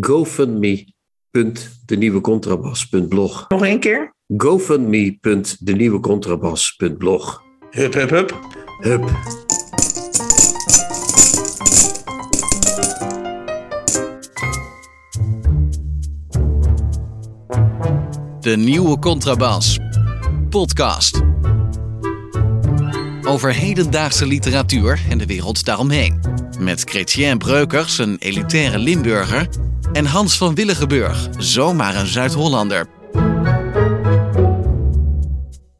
gofundme.denieuwecontrabas.blog. Nog één keer? gofundme.denieuwecontrabas.blog. Hup, hup, hup. Hup. De nieuwe Contrabas. Podcast. Over hedendaagse literatuur en de wereld daaromheen. Met Chrétien Breukers, een elitaire Limburger. En Hans van Willigenburg, zomaar een Zuid-Hollander.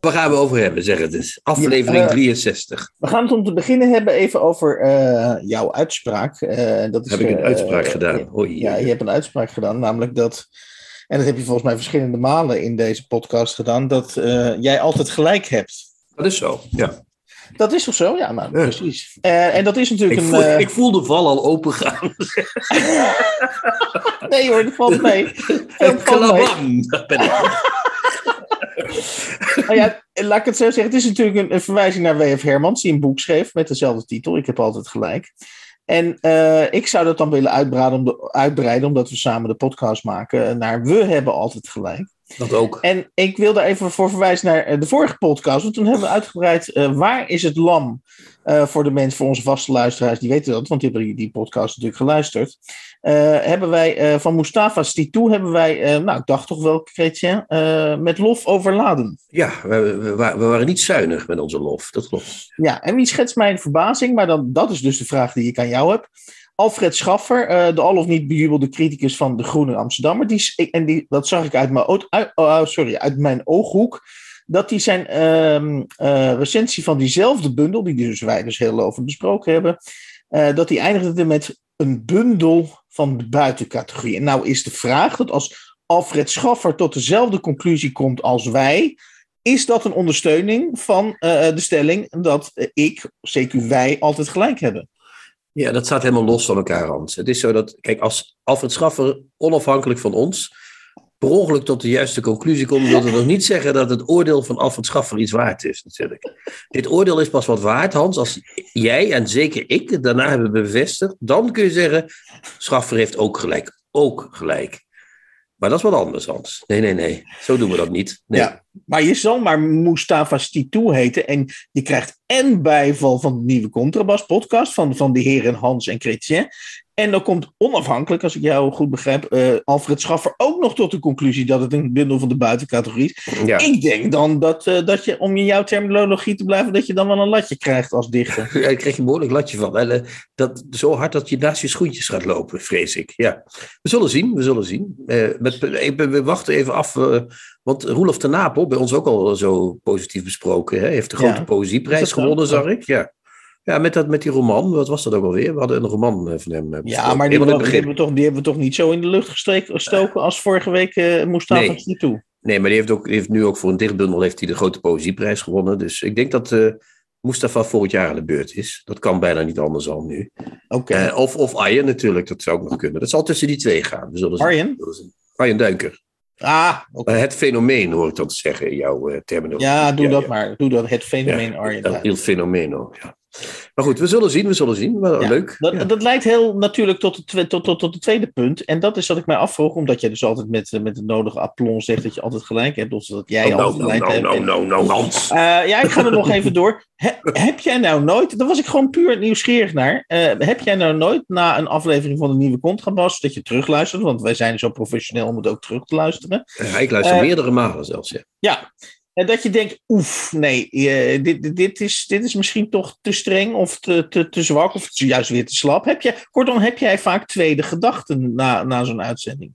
Waar gaan we over hebben, zeg het eens. Aflevering Ja, eh, 63. We gaan het om te beginnen hebben even over eh, jouw uitspraak. Eh, dat is, Heb ik een uitspraak gedaan? ja, Oei. Ja, je hebt een uitspraak gedaan, namelijk dat, en dat heb je volgens mij verschillende malen in deze podcast gedaan, dat eh, jij altijd gelijk hebt. Dat is zo, ja. Dat is toch zo? Ja, nou, Ja. precies. Eh, en dat is natuurlijk Ik een... eh, ik voel de val al open gaan. Nee hoor, dat valt mee. Dat mee. Kalabam, daar ben ik. Nou ja, laat ik het zo zeggen. Het is natuurlijk een, een verwijzing naar W.F. Hermans, die een boek schreef met dezelfde titel. Ik heb altijd gelijk. En eh, ik zou dat dan willen uitbreiden, om de- uitbreiden, omdat we samen de podcast maken, naar We hebben altijd gelijk. Dat ook. En ik wil daar even voor verwijzen naar eh, de vorige podcast, want toen hebben we uitgebreid eh, Waar is het lam? Eh, voor de mensen, voor onze vaste luisteraars, die weten dat, want die hebben die, die podcast natuurlijk geluisterd. Hebben wij van Mustafa Stitou, hebben wij, nou ik dacht toch wel, Chrétien, eh, met lof overladen. Ja, we, we waren niet zuinig met onze lof. Dat klopt. Ja, en wie schetst mijn verbazing? Maar dan, dat is dus de vraag die ik aan jou heb. Alfred Schaffer, eh, de al of niet bejubelde criticus van De Groene Amsterdammer. Die, en die, dat zag ik uit mijn, uit, oh, sorry, uit mijn ooghoek. Dat hij zijn ehm, eh, recensie van diezelfde bundel, die dus wij dus heel over besproken hebben. eh, dat hij eindigde met een bundel van de buitencategorie. En nou is de vraag dat als Alfred Schaffer tot dezelfde conclusie komt als wij, is dat een ondersteuning van de stelling dat ik, zeker wij, altijd gelijk hebben? Ja, dat staat helemaal los van elkaar, Hans. Het is zo dat, kijk, als Alfred Schaffer onafhankelijk van ons per ongeluk tot de juiste conclusie komt, wil dat nog niet zeggen dat het oordeel van Alfred Schaffer iets waard is, natuurlijk. Dit oordeel is pas wat waard, Hans, als jij en zeker ik het daarna hebben bevestigd. Dan kun je zeggen, Schaffer heeft ook gelijk. Ook gelijk. Maar dat is wat anders, Hans. Nee, nee, nee. Zo doen we dat niet. Nee. Ja, maar je zal maar Mustafa Stitou heten en je krijgt en bijval van de nieuwe Contrabas podcast van, van de heren Hans en Chrétien. En dan komt onafhankelijk, als ik jou goed begrijp, eh, Alfred Schaffer ook nog tot de conclusie dat het een bundel van de buitencategorie is. Ja. Ik denk dan dat, eh, dat je, om in jouw terminologie te blijven, dat je dan wel een latje krijgt als dichter. Ja, Daar krijg je een behoorlijk latje van. En, eh, dat, zo hard dat je naast je schoentjes gaat lopen, vrees ik. Ja. We zullen zien, we zullen zien. Met, we wachten even af, want Roelof ten Napel, bij ons ook al zo positief besproken, hè, heeft de grote Ja. poëzieprijs gewonnen, zag ik. Ja, ja met, dat, met die roman, wat was dat ook alweer? We hadden een roman eh, van hem eh, Ja, maar die, het hebben we toch, die hebben we toch niet zo in de lucht gestreken- gestoken als vorige week eh Mustafa Nee. Stitou. Nee, maar die heeft, ook, die heeft nu ook voor een dichtbundel heeft hij de grote poëzieprijs gewonnen. Dus ik denk dat eh Mustafa volgend jaar aan de beurt is. Dat kan bijna niet anders dan nu. Oké. Eh, of, of Arjen natuurlijk, dat zou ook nog kunnen. Dat zal tussen die twee gaan. We zullen. Arjen? Zien. Arjen Duinker. Ah, het fenomeen hoor ik dan te zeggen in jouw terminologie. Ja, doe dat ja. maar. Doe dat. Het fenomeen Ja, Arjen. El, Duin. il fenomeno, ja. Maar goed, we zullen zien, we zullen zien. Ja, leuk. Dat, Ja. dat leidt heel natuurlijk tot het, tot, tot, tot het tweede punt. En dat is wat ik mij afvroeg, omdat je dus altijd met, met de nodige aplomb zegt dat je altijd gelijk hebt. Of dat jij Oh, altijd gelijk hebt. nou, En- nou, nou, Hans. Eh, ja, ik ga er nog even door. He- heb jij nou nooit, daar was ik gewoon puur nieuwsgierig naar. eh, heb jij nou nooit na een aflevering van de nieuwe Contrabas dat je terugluistert? Want wij zijn zo professioneel om het ook terug te luisteren. Ja, ik luister Eh, meerdere malen zelfs, ja. Ja. En dat je denkt, oef, nee, eh, dit, dit, is, dit is misschien toch te streng of te, te, te zwak of juist weer te slap. Heb je, kortom, heb jij vaak tweede gedachten na, na zo'n uitzending?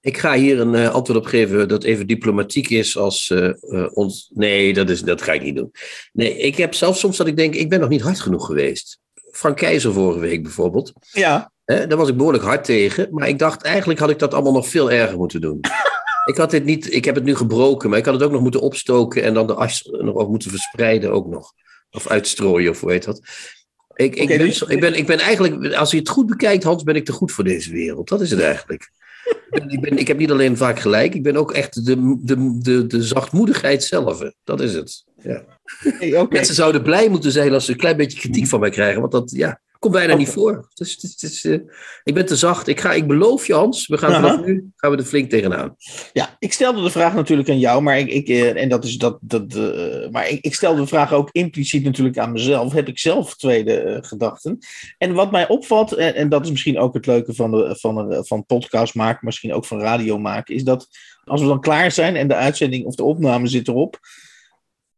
Ik ga hier een eh, antwoord op geven dat even diplomatiek is als eh, ons. Nee, dat, is, dat ga ik niet doen. Nee, ik heb zelfs soms dat ik denk, ik ben nog niet hard genoeg geweest. Frank Keizer vorige week bijvoorbeeld. Ja. Daar was ik behoorlijk hard tegen. Maar ik dacht, eigenlijk had ik dat allemaal nog veel erger moeten doen. ik, had dit niet, ik heb het nu gebroken, maar ik had het ook nog moeten opstoken en dan de as nog moeten verspreiden ook nog. Of uitstrooien, of hoe heet dat. Ik, ik, ben, dus- ik, ben, ik ben eigenlijk, als je het goed bekijkt, Hans, ben ik te goed voor deze wereld. Dat is het eigenlijk. Ik, ben, ik, ben, ik heb niet alleen vaak gelijk, ik ben ook echt de, de, de, de zachtmoedigheid zelf. Dat is het. Ja. Hey. Mensen zouden blij moeten zijn als ze een klein beetje kritiek van mij krijgen, want dat ja, komt bijna niet voor. Dus, eh, ik ben te zacht. Ik, ga, ik beloof je, Hans, we gaan vanaf nu gaan we er flink tegenaan. Ja, ik stelde de vraag natuurlijk aan jou, maar ik, ik eh, en dat is dat, dat eh, maar ik, ik stelde de vraag ook impliciet natuurlijk aan mezelf. Heb ik zelf tweede gedachten? En wat mij opvalt, en, en dat is misschien ook het leuke van, de, van, de, van podcast maken, misschien ook van radio maken, is dat als we dan klaar zijn en de uitzending of de opname zit erop,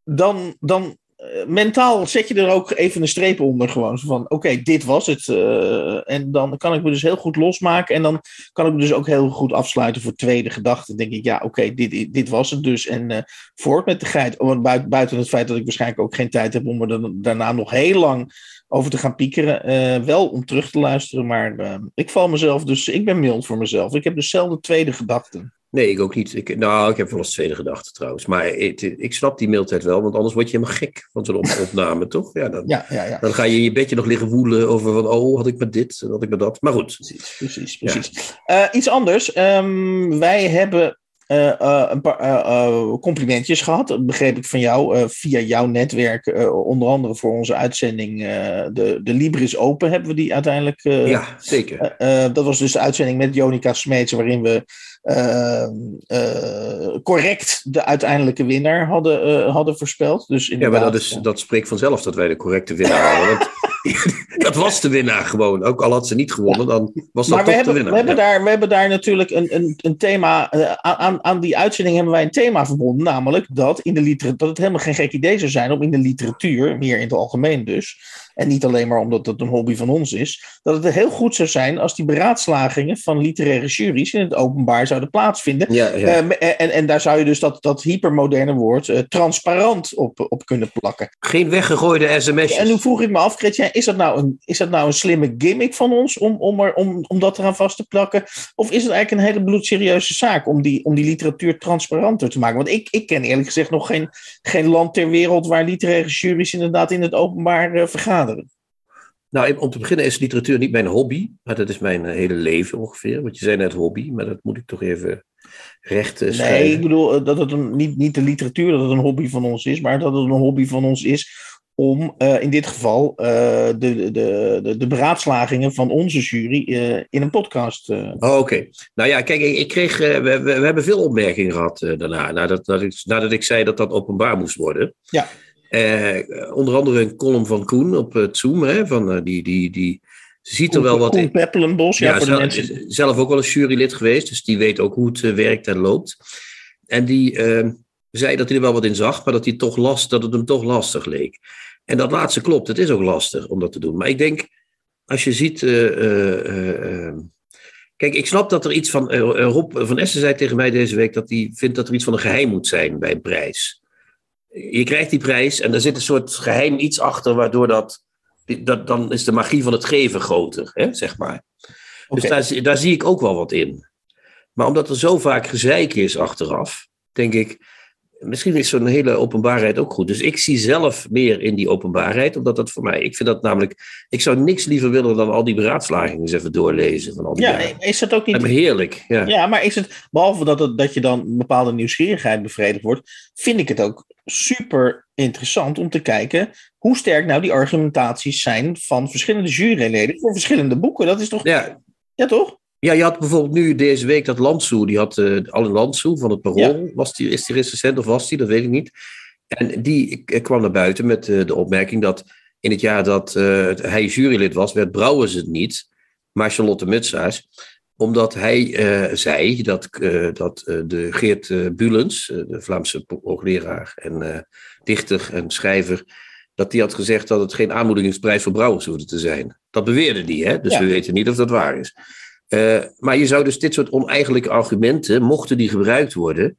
dan, dan mentaal zet je er ook even een streep onder gewoon. Van, oké, dit was het. eh, en dan kan ik me dus heel goed losmaken en dan kan ik me dus ook heel goed afsluiten voor tweede gedachte. Dan denk ik, ja, oké, dit, dit was het dus. En eh voort met de geit. Want buiten, het feit dat ik waarschijnlijk ook geen tijd heb om er daarna nog heel lang over te gaan piekeren. eh, wel om terug te luisteren, maar eh, ik val mezelf dus, ik ben mild voor mezelf. Ik heb dus tweede gedachten. Nee, ik ook niet. Ik, nou, ik heb wel eens tweede gedachte trouwens. Maar ik, ik snap die mildheid wel, want anders word je helemaal gek van zo'n op- opname, toch? Ja, dan, Ja, ja, ja. dan ga je in je bedje nog liggen woelen over van, oh, had ik maar dit en had ik maar dat. Maar goed. Precies, precies, precies. Eh, iets anders. Ehm, wij hebben een paar eh, eh, complimentjes gehad. Dat begreep ik van jou eh, via jouw netwerk. eh, onder andere voor onze uitzending eh, de, de Libris Open hebben we die uiteindelijk. eh, Ja, zeker. eh, eh, dat was dus de uitzending met Jonica Smeets, waarin we eh, eh, correct de uiteindelijke winnaar hadden, eh, hadden voorspeld. Dus Ja, maar dat, is, dat spreekt vanzelf dat wij de correcte winnaar hadden. Want dat was de winnaar gewoon. Ook al had ze niet gewonnen, dan was dat Maar we toch de winnaar. we, hebben Ja. daar, we hebben daar natuurlijk een, een, een thema. eh, aan, aan die uitzending hebben wij een thema verbonden. Namelijk dat, in de liter, dat het helemaal geen gek idee zou zijn om in de literatuur, meer in het algemeen dus. En niet alleen maar omdat het een hobby van ons is. Dat het heel goed zou zijn als die beraadslagingen van literaire juries in het openbaar zouden plaatsvinden. Ja, ja. Eh, en, en daar zou je dus dat, dat hypermoderne woord eh, transparant op, op kunnen plakken. Geen weggegooide sms'jes. En nu vroeg ik me af, Chrétien, is dat nou een, is dat nou een slimme gimmick van ons om, om, er, om, om dat eraan vast te plakken? Of is het eigenlijk een hele bloedserieuze zaak om die, om die literatuur transparanter te maken? Want ik, ik ken eerlijk gezegd nog geen, geen land ter wereld waar literaire juries inderdaad in het openbaar eh, vergaderen. Nou, om te beginnen is literatuur niet mijn hobby, maar dat is mijn eh, hele leven ongeveer. Want je zei net hobby, maar dat moet ik toch even recht eh, Nee, ik schrijven. bedoel eh, dat het een, niet, niet de literatuur dat het een hobby van ons is, maar dat het een hobby van ons is om eh, in dit geval de, de, de, de beraadslagingen van onze jury in een podcast. Oh, oké. Nou ja, kijk, ik, ik kreeg, we, we, we hebben veel opmerkingen gehad eh, daarna, nadat, nadat, ik, nadat ik zei dat dat openbaar moest worden. Ja. Eh, onder andere een column van Koen op het Zoom, hè, van, eh, die, die, die ziet er wel wat Koen in. Peppelenbos, ja, Ja, voor de zelf, mensen. zelf ook wel eens jurylid geweest, dus die weet ook hoe het eh, werkt en loopt. En die eh, zei dat hij er wel wat in zag, maar dat, hij toch last, dat het hem toch lastig leek. En dat laatste klopt, het is ook lastig om dat te doen. Maar ik denk, als je ziet. eh, eh, eh, eh, kijk, ik snap dat er iets van. eh, eh, Rob van Essen zei tegen mij deze week dat hij vindt dat er iets van een geheim moet zijn bij een prijs. Je krijgt die prijs en er zit een soort geheim iets achter, waardoor dat. dat dan is de magie van het geven groter, hè, zeg maar. Dus daar, zie- daar zie ik ook wel wat in. Maar omdat er zo vaak gezeik is achteraf, denk ik, misschien is zo'n hele openbaarheid ook goed. Dus ik zie zelf meer in die openbaarheid, omdat dat voor mij, ik vind dat namelijk, ik zou niks liever willen dan al die beraadslagingen eens even doorlezen van al die Ja, jaren. is dat ook niet. heerlijk, ja. Ja, maar is het, behalve dat, het, dat je dan een bepaalde nieuwsgierigheid bevredigd wordt, vind ik het ook super interessant om te kijken hoe sterk nou die argumentaties zijn van verschillende juryleden voor verschillende boeken. Dat is toch. Ja, Ja, toch? Ja, je had bijvoorbeeld nu deze week dat Landsoe, die had uh, Allen Landsoe van het Parool. Was die, is die recensent of was die? Dat weet ik niet. En die eh, kwam naar buiten met uh, de opmerking dat in het jaar dat uh, hij jurylid was, werd Brouwers het niet, maar Charlotte Mutsaars. Omdat hij uh, zei dat, dat de Geert Bulens, de Vlaamse hoogleraar en dichter en schrijver, dat die had gezegd dat het geen aanmoedigingsprijs voor Brouwers hoefde te zijn. Dat beweerde die, hè? dus ja. we weten niet of dat waar is. Maar je zou dus dit soort oneigenlijke argumenten, mochten die gebruikt worden,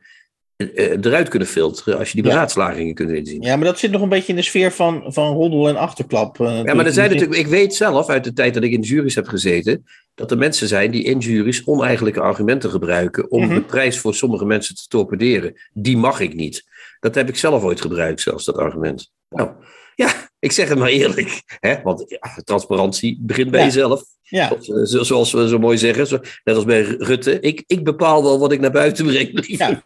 eh, eruit kunnen filteren als je die Ja. beraadslagingen kunt inzien. Ja, maar dat zit nog een beetje in de sfeer van, van roddel en achterklap. eh, Ja, maar er zijn dus- natuurlijk, ik weet zelf uit de tijd dat ik in juries heb gezeten, dat er mensen zijn die in juries oneigenlijke argumenten gebruiken om Mhm. de prijs voor sommige mensen te torpederen. Die mag ik niet. Dat heb ik zelf ooit gebruikt, zelfs dat argument. Nou, ja, ik zeg het maar eerlijk. Hè? Want ja, transparantie begint bij Ja. jezelf. Ja, eh, zo- zoals we zo mooi zeggen, net als bij Rutte. Ik, ik bepaal wel wat ik naar buiten breng, Ja.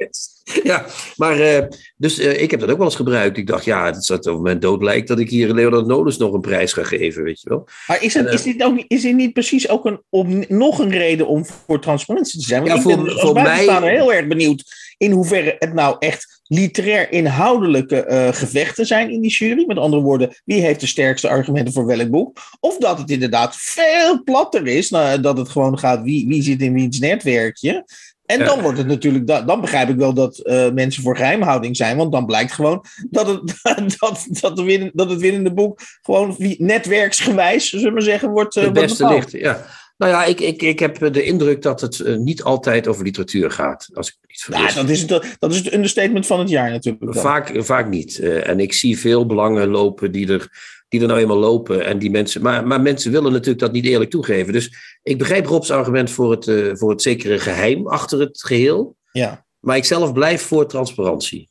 Ja, maar eh, dus eh, ik heb dat ook wel eens gebruikt. Ik dacht, ja, het staat over mijn dood lijkt dat ik hier Leonard Nolens nog een prijs ga geven, weet je wel. maar is, het, En, is, dit ook, niet- is dit niet precies ook een, om, nog een reden om voor transparantie te zijn? Want Ja, ik voor- ben als voor mij- heel erg benieuwd in hoeverre het nou echt literair inhoudelijke eh, gevechten zijn in die jury. Met andere woorden, wie heeft de sterkste argumenten voor welk boek? Of dat het inderdaad veel platter is, nou, dat het gewoon gaat wie, wie zit in wiens netwerkje. En dan wordt het natuurlijk, da- dan begrijp ik wel dat eh, mensen voor geheimhouding zijn, want dan blijkt gewoon dat het, dat, dat, de win, dat het winnende boek gewoon netwerksgewijs, zullen we zeggen, wordt, eh, Het wordt beste ligt, ja. Nou ja, ik, ik, ik heb de indruk dat het eh, niet altijd over literatuur gaat, als ik niet Ja, vergis. dat is, het, dat is het understatement van het jaar natuurlijk. dan. Vaak, vaak niet. Eh, en ik zie veel belangen lopen die er, die er nou eenmaal lopen. En die mensen, maar, maar mensen willen natuurlijk dat niet eerlijk toegeven. Dus ik begrijp Rob's argument voor het, eh, voor het zekere geheim achter het geheel. Ja, Maar ik zelf blijf voor transparantie.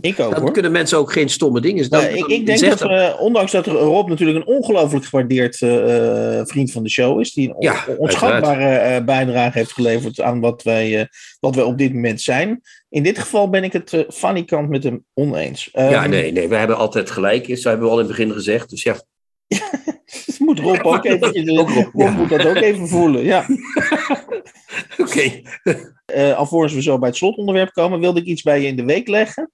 Ik ook Dan hoor. kunnen mensen ook geen stomme dingen. Dan, Nou, ik, denk dat, eh, ondanks dat Rob natuurlijk een ongelooflijk gewaardeerd eh, eh, vriend van de show is, die een Ja, onschatbare bijdrage heeft geleverd aan wat wij, wat wij op dit moment zijn. In dit geval ben ik het funny kant met hem oneens. ja, Ehm, nee, nee, we hebben altijd gelijk. Dat hebben we al in het begin gezegd. Dus ja, moet Rob ook even, Ook Rob, Rob ja. moet dat ook even voelen. Ja. oké. Alvorens we zo bij het slotonderwerp komen, wilde ik iets bij je in de week leggen.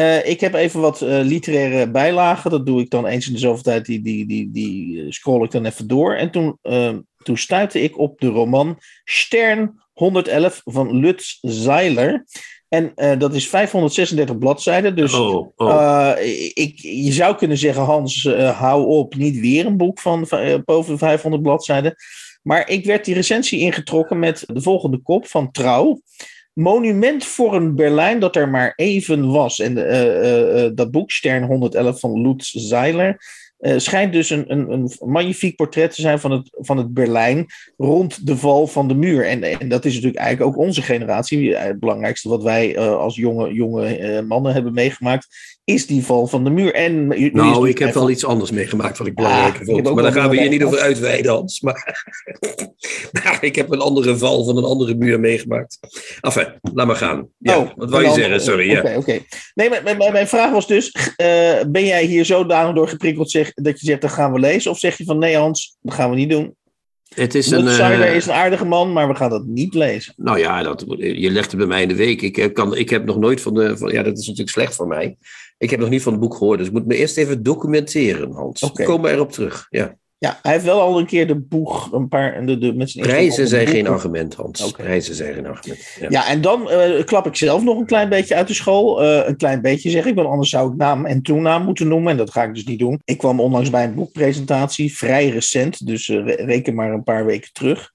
Eh, ik heb even wat eh, literaire bijlagen. Dat doe ik dan eens in de zoveel tijd. Die, die, die, die eh, scroll ik dan even door. En toen, eh, toen stuitte ik op de roman Stern 111 van Lutz Zeiler. En dat is 536 bladzijden. Dus Oh, oh. ik, je zou kunnen zeggen, Hans, hou op, niet weer een boek van boven de 500 bladzijden. Maar ik werd die recensie ingetrokken met de volgende kop van Trouw. Monument voor een Berlijn dat er maar even was. En eh, eh, eh, dat boek, Stern 111 van Lutz Zeiler, schijnt dus een, een, een magnifiek portret te zijn van het, van het Berlijn rond de val van de muur. En, en dat is natuurlijk eigenlijk ook onze generatie. Het belangrijkste wat wij als jonge, jonge mannen hebben meegemaakt, is die val van de muur. En, Nou, ik heb wel iets anders meegemaakt wat ik heb vond. Maar daar gaan we hier niet belangrijk- over uitweiden, Hans. Maar nou, ik heb een andere val van een andere muur meegemaakt. Enfin, laat maar gaan. Ja, Oh, wat wou je zeggen? Sorry. Oké, Ja. oké. Nee, maar mijn, mijn- mijn vraag was dus: eh, ben jij hier zodanig door geprikkeld zeg, dat je zegt, dat gaan we lezen? Of zeg je van nee, Hans, dat gaan we niet doen? Het is een. Eh, is een aardige man, maar we gaan dat niet lezen. nou ja, dat, je legt het bij mij in de week. Ik, heb- kan, ik heb nog nooit van de. Van, ja, dat is natuurlijk slecht voor mij. Ik heb nog niet van het boek gehoord. Dus ik moet me eerst even documenteren, Hans. Oké. We komen erop terug. Ja. Ja, hij heeft wel al een keer de boeg, een paar, de, de, met zijn Prijzen zijn geen argument, Hans. Oké. Prijzen zijn geen argument. Ja. Ja, en dan eh, klap ik zelf nog een klein beetje uit de school. Eh, een klein beetje zeg ik, want anders zou ik naam en toenaam moeten noemen. En dat ga ik dus niet doen. Ik kwam onlangs bij een boekpresentatie, vrij recent. Dus eh, re- reken maar een paar weken terug.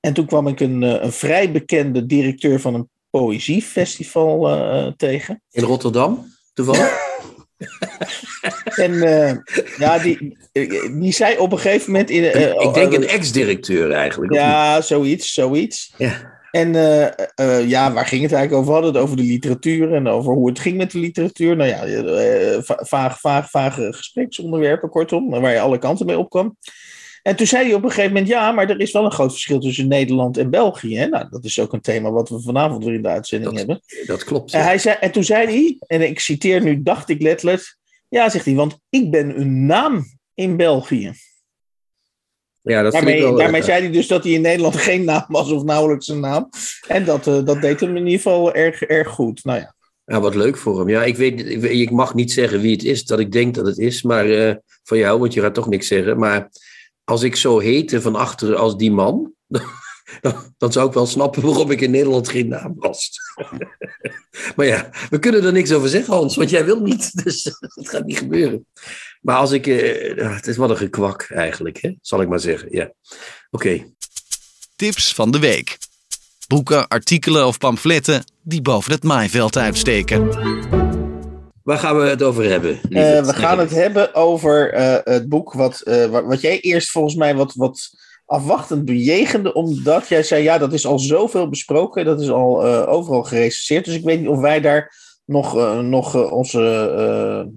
En toen kwam ik een, eh, een vrij bekende directeur van een poëziefestival eh, tegen. In Rotterdam, toevallig? En eh, ja, die, die zei op een gegeven moment... In, eh, ik denk eh, een ex-directeur eigenlijk. Ja, zoiets, zoiets. Ja. En eh, eh, ja, waar ging het eigenlijk over? We hadden het over de literatuur en over hoe het ging met de literatuur. Nou ja, va- vaag, vaag, vage gespreksonderwerpen, kortom, waar je alle kanten mee opkwam. En toen zei hij op een gegeven moment, ja, maar er is wel een groot verschil tussen Nederland en België. Hè? Nou, dat is ook een thema wat we vanavond weer in de uitzending Dat- hebben. Dat klopt. En, hij zei, en toen zei hij, en ik citeer nu, dacht ik letterlijk, ja, zegt hij, want ik ben een naam in België. Ja, dat Daarmee, wel. daarmee eh, zei hij dus dat hij in Nederland geen naam was of nauwelijks een naam. En dat, eh, dat deed hem in ieder geval erg, erg goed. Nou ja, Ja, wat leuk voor hem. Ja, ik weet, ik, ik mag niet zeggen wie het is, dat ik denk dat het is, maar eh, van jou, want je gaat toch niks zeggen. Maar als ik zo heette van achteren als die man, dan, dan zou ik wel snappen waarom ik in Nederland geen naam was. maar ja, we kunnen er niks over zeggen, Hans, want jij wil niet. Dus het gaat niet gebeuren. Maar als ik, eh, ja, het is wat een gekwak eigenlijk, hè? zal ik maar zeggen. Ja, oké. Tips van de week. Boeken, artikelen of pamfletten die boven het maaiveld uitsteken. Waar gaan we het over hebben? Eh, we gaan het hebben over eh, het boek wat, eh, wat, wat jij eerst volgens mij wat, wat afwachtend bejegende, omdat jij zei, ja, dat is al zoveel besproken, dat is al overal gerecenseerd, dus ik weet niet of wij daar nog, nog onze,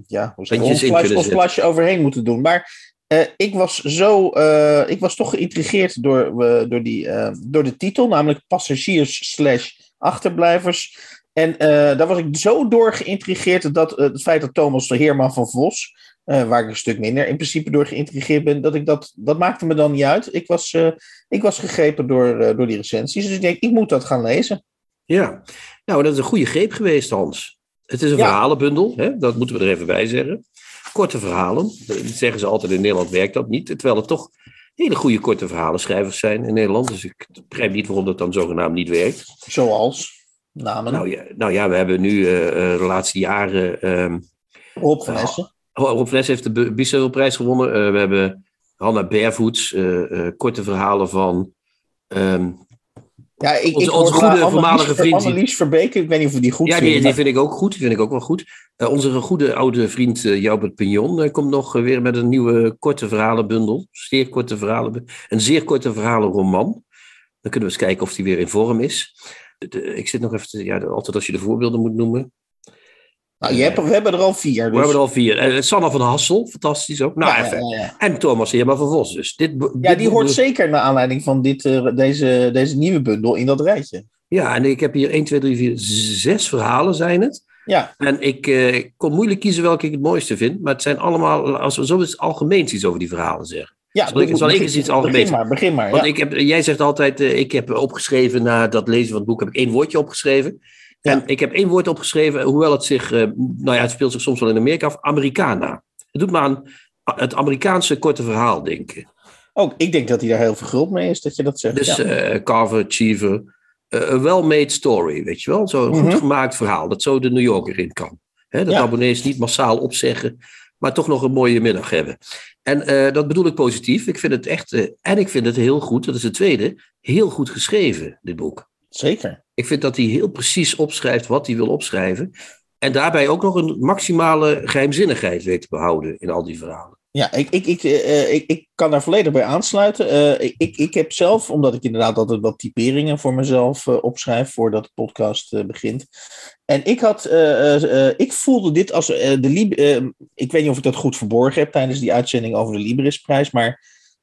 ja, hoe zeg ons plasje, ons overheen moeten doen. Maar ik was zo, ik was toch geïntrigeerd door, door, die, door de titel, namelijk passagiers slash achterblijvers. En eh, daar was ik zo door geïntrigeerd dat eh, het feit dat Thomas de Heerman van Vos, eh, waar ik een stuk minder in principe door geïntrigeerd ben, dat ik dat, dat maakte me dan niet uit. Ik was, ik was gegrepen door, door die recensies, dus ik denk, ik moet dat gaan lezen. Ja, nou, dat is een goede greep geweest, Hans. Het is een Ja. verhalenbundel, hè? dat moeten we er even bij zeggen. Korte verhalen. Dat zeggen ze altijd in Nederland werkt dat niet. Terwijl het toch hele goede korte verhalenschrijvers zijn in Nederland. Dus ik begrijp niet waarom dat dan zogenaamd niet werkt. Zoals namen Nou ja, nou ja we hebben nu eh, eh, de laatste jaren. ehm Rob van Essen. Rob heeft de Bistro-prijs gewonnen. Eh, we hebben Hanna Barefoots, eh, korte verhalen van. ehm, Ja, ik, Onze- ik onze goede Annelies- voormalige vriend Annelies Verbeke, ik weet niet of we die goed ja, vinden. die, vind ik ook goed. Die vind ik ook wel goed. Onze goede oude vriend uh, Joubert Pignon komt nog weer met een nieuwe korte verhalenbundel. Zeer korte verhalen. Een zeer korte verhalenroman. Dan kunnen we eens kijken of die weer in vorm is. De- ik zit nog even te, ja, altijd als je de voorbeelden moet noemen. Nou, je hebt, we hebben er al vier. Dus. We hebben er al vier. Eh, Sanna van Hassel, fantastisch ook. Nou, ja, even. ja, ja. En Thomas Heerma van Vos. Dus dit, Ja, dit die hoort zeker naar aanleiding van dit, eh, deze, deze nieuwe bundel in dat rijtje. Ja, en ik heb hier 1, 2, 3, 4, 6 verhalen zijn het. Ja, En ik eh, kon moeilijk kiezen welke ik het mooiste vind. Maar het zijn allemaal, als we zo eens algemeens iets over die verhalen zeggen. Ja Zal ik- zal ik eens iets Begin maar, begin maar. Want ik heb, jij zegt altijd, eh, ik heb opgeschreven na dat lezen van het boek, heb ik één woordje opgeschreven. Ja. En ik heb één woord opgeschreven, hoewel het zich, eh, nou ja, het speelt zich soms wel in Amerika af, Americana. Het doet me aan het Amerikaanse korte verhaal denken. Ook, ik denk dat hij daar heel verguld mee is dat je dat zegt. Dus ja. eh, Carver, Cheever, een well-made story, weet je wel? Zo'n Mhm. goed gemaakt verhaal, dat zo de New Yorker in kan. Hè, dat Ja. abonnees niet massaal opzeggen, maar toch nog een mooie middag hebben. En eh, dat bedoel ik positief. Ik vind het echt, eh, en ik vind het heel goed, dat is het tweede, heel goed geschreven, dit boek. Zeker. Ik vind dat hij heel precies opschrijft wat hij wil opschrijven. En daarbij ook nog een maximale geheimzinnigheid weet te behouden in al die verhalen. Ja, ik, ik, ik, eh, ik, ik kan daar volledig bij aansluiten. Eh, ik, ik, heb zelf, omdat ik inderdaad altijd wat typeringen voor mezelf eh, opschrijf voordat de podcast eh, begint. En ik had, eh, eh, eh, ik voelde dit als eh, de Lib eh, ik weet niet of ik dat goed verborgen heb tijdens die uitzending over de Librisprijs, maar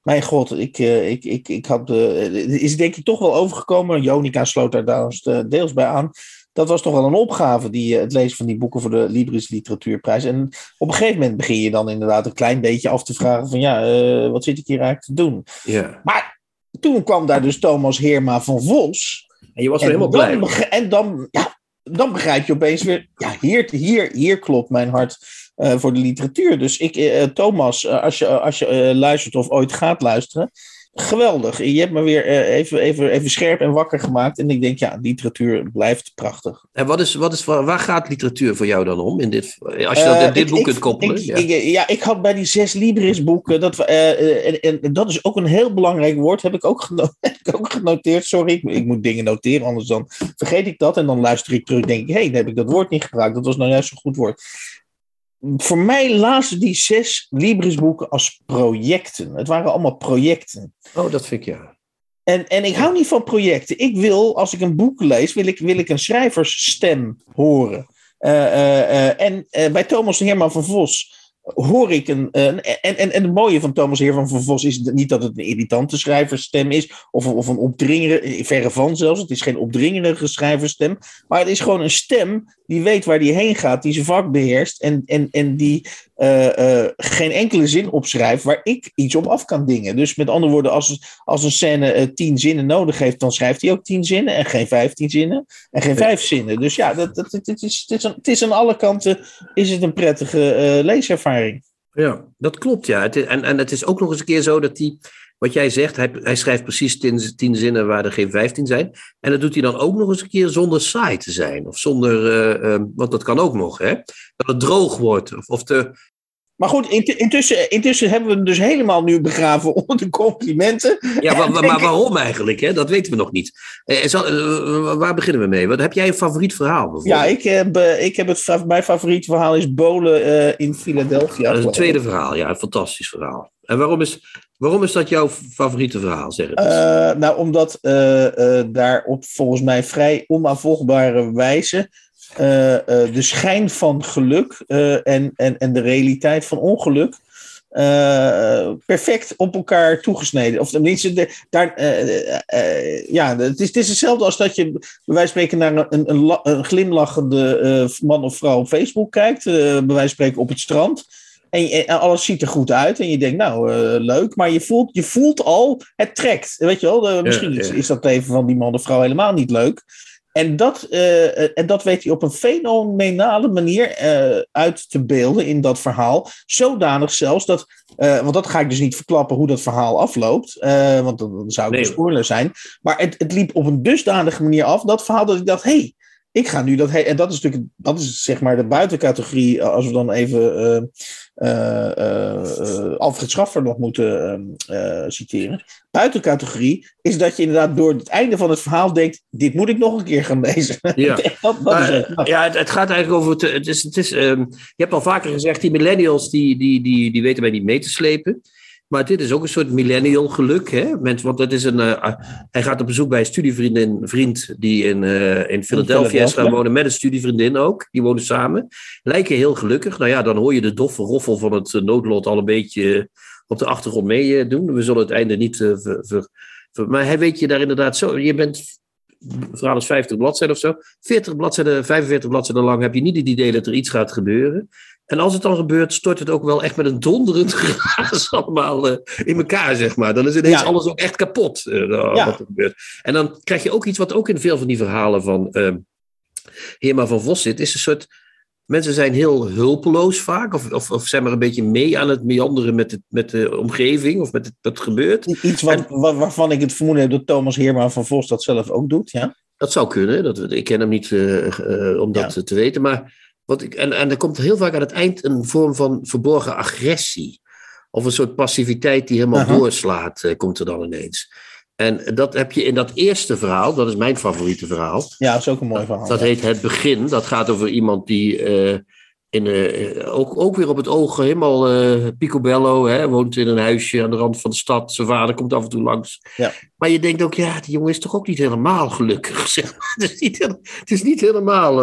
mijn god, ik, eh, ik, ik, ik had, eh, is denk ik toch wel overgekomen. Jonica sloot daar eh, deels bij aan. Dat was toch wel een opgave, die, eh, het lezen van die boeken voor de Libris Literatuurprijs. En op een gegeven moment begin je dan inderdaad een klein beetje af te vragen van ja, eh, wat zit ik hier eigenlijk te doen? Ja. Maar toen kwam daar dus Thomas Heerma van Vos. En je was er En helemaal blij. en dan, ja, dan begrijp je opeens weer, ja, hier, hier, hier klopt mijn hart eh, voor de literatuur. Dus ik, Thomas, als je, als je luistert of ooit gaat luisteren, geweldig. Je hebt me weer eh, even, even, even scherp en wakker gemaakt. En ik denk, ja, literatuur blijft prachtig. En wat is, wat is, waar gaat literatuur voor jou dan om? In dit, als je dat Eh, dit ik- boek ik- kunt koppelen. ik- ja. ik- ja, ik had bij die zes Libris boeken, dat, eh, en, en dat is ook een heel belangrijk woord, heb ik ook, geno- ook genoteerd. Sorry, ik, moet dingen noteren, anders dan vergeet ik dat. En dan luister ik terug en denk ik, hé, hey, dan heb ik dat woord niet gebruikt. Dat was nou juist een goed woord. Voor mij lazen die zes Libris boeken als projecten. Het waren allemaal projecten. oh, dat vind ik ja. En, en ik hou niet van projecten. Ik wil, als ik een boek lees, wil ik, wil ik een schrijversstem horen. Eh, eh, eh, en bij Thomas Herman van Vos hoor ik een. een- en, en, en het mooie van Thomas Herman van Vos is niet dat het een irritante schrijversstem is. Of, of een opdringerige. Verre van zelfs. Het is geen opdringerige schrijversstem. Maar het is gewoon een stem die weet waar die heen gaat. Die zijn vak beheerst. En, en, en die eh, eh, geen enkele zin opschrijft waar ik iets op af kan dingen. Dus met andere woorden, als, als een scène eh, tien zinnen nodig heeft, dan schrijft hij ook tien zinnen en geen vijftien zinnen en geen vijf zinnen. Dus ja, dat, dat, het, is, het, is aan, het is aan alle kanten is het een prettige leeservaring. Ja, dat klopt, ja. Het en, en het is ook nog eens een keer zo dat hij, wat jij zegt, hij, hij schrijft precies tien, tien zinnen waar er geen vijftien zijn. En dat doet hij dan ook nog eens een keer zonder saai te zijn. Of zonder, eh, eh, want dat kan ook nog, hè. Dat het droog wordt, of, of te, Maar goed, intussen, intussen hebben we hem dus helemaal nu begraven onder de complimenten. Ja, maar, maar waarom eigenlijk? Hè? Dat weten we nog niet. Eh, zal, eh, waar beginnen we mee? Wat, heb jij een favoriet verhaal? Ja, ik heb, uh, ik heb het, mijn favoriet verhaal is Bolen uh, in Philadelphia. Dat is het tweede verhaal, ja, een fantastisch verhaal. En waarom is, waarom is dat jouw favoriete verhaal? Zeg het uh, nou, omdat daar op volgens mij vrij onafvolgbare wijze uh, uh, de schijn van geluk uh, en, en, en de realiteit van ongeluk perfect op elkaar toegesneden. Of tenminste, de, daar, ja, het is, het is hetzelfde als dat je bij wijze van spreken naar een, een, een glimlachende man of vrouw op Facebook kijkt, bij wijze van spreken op het strand. En, alles ziet er goed uit. En je denkt, nou, leuk. Maar je voelt, je voelt al, het trekt. Weet je wel, de, misschien ja, ja. Is, is dat even van die man of vrouw helemaal niet leuk. En dat, uh, en dat weet hij op een fenomenale manier uh, uit te beelden in dat verhaal. Zodanig zelfs dat, uh, want dat ga ik dus niet verklappen hoe dat verhaal afloopt, want dan, dan zou het nee. een spoiler zijn. Maar het, het liep op een dusdanige manier af, dat verhaal, dat ik dacht, hé, hey, ik ga nu dat. En dat is natuurlijk dat is zeg maar de buitencategorie. Als we dan even uh, Alfred Schaffer nog moeten citeren. Buitencategorie is dat je inderdaad door het einde van het verhaal denkt: dit moet ik nog een keer gaan lezen. Ja, dat, dat maar, is het. ja het, het, gaat eigenlijk over. Het, het is, het is, um, je hebt al vaker gezegd: die millennials die, die, die, die weten wij niet mee te slepen. Maar dit is ook een soort millennial geluk. Hè? Mensen, want het is een, uh, hij gaat op bezoek bij een studievriendin, vriend die in, uh, in Philadelphia is gaan wonen. Met een studievriendin ook. Die wonen samen. Lijken heel gelukkig. Nou ja, dan hoor je de doffe roffel van het noodlot al een beetje op de achtergrond mee doen. We zullen het einde niet ver, ver, ver, Maar hij weet je daar inderdaad zo. Je bent verhaal is 50 bladzijden of zo. 40 bladzijden, 45 bladzijden lang heb je niet het idee dat er iets gaat gebeuren. En als het dan gebeurt, stort het ook wel echt met een donderend geraas allemaal uh, in elkaar, zeg maar. Dan is ineens ja. alles ook echt kapot uh, ja. wat er gebeurt. En dan krijg je ook iets wat ook in veel van die verhalen van uh, Heerma van Vos zit. Is een soort, mensen zijn heel hulpeloos vaak. Of, of, of zijn maar een beetje mee aan het meanderen met, het, met de omgeving of met het, wat gebeurt. Iets wat, en, waarvan ik het vermoeden heb dat Thomas Heerma van Vos dat zelf ook doet, ja? Dat zou kunnen. Dat, ik ken hem niet om dat ja. te weten, maar... Wat ik, en, en er komt heel vaak aan het eind een vorm van verborgen agressie. Of een soort passiviteit die helemaal doorslaat, uh, komt er dan ineens. En dat heb je in dat eerste verhaal, dat is mijn favoriete verhaal. Ja, dat is ook een mooi verhaal. Dat ja. heet Het Begin. Dat gaat over iemand die uh, in, uh, ook, ook weer op het oog helemaal picobello, hè, woont in een huisje aan de rand van de stad. Zijn vader komt af en toe langs. Ja. Maar je denkt ook, ja, die jongen is toch ook niet helemaal gelukkig. Het, is niet, het is niet helemaal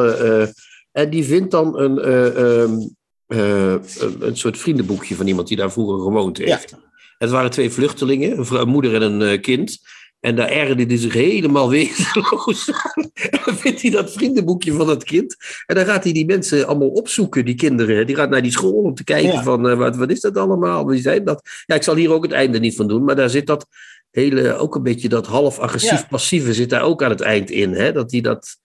en die vindt dan een, uh, um, uh, een soort vriendenboekje van iemand die daar vroeger gewoond heeft. Ja. Het waren twee vluchtelingen, een, vrouw, een moeder en een uh, kind. En daar ergerde hij zich helemaal wezenloos aan. En dan vindt hij dat vriendenboekje van dat kind. En dan gaat hij die mensen allemaal opzoeken, die kinderen. Die gaat naar die school om te kijken Ja. van, uh, wat, wat is dat allemaal? Wie zijn dat? Ja, ik zal hier ook het einde niet van doen. Maar daar zit dat hele, ook een beetje dat half agressief-passieve zit daar ook aan het eind in. Hè? Dat hij dat...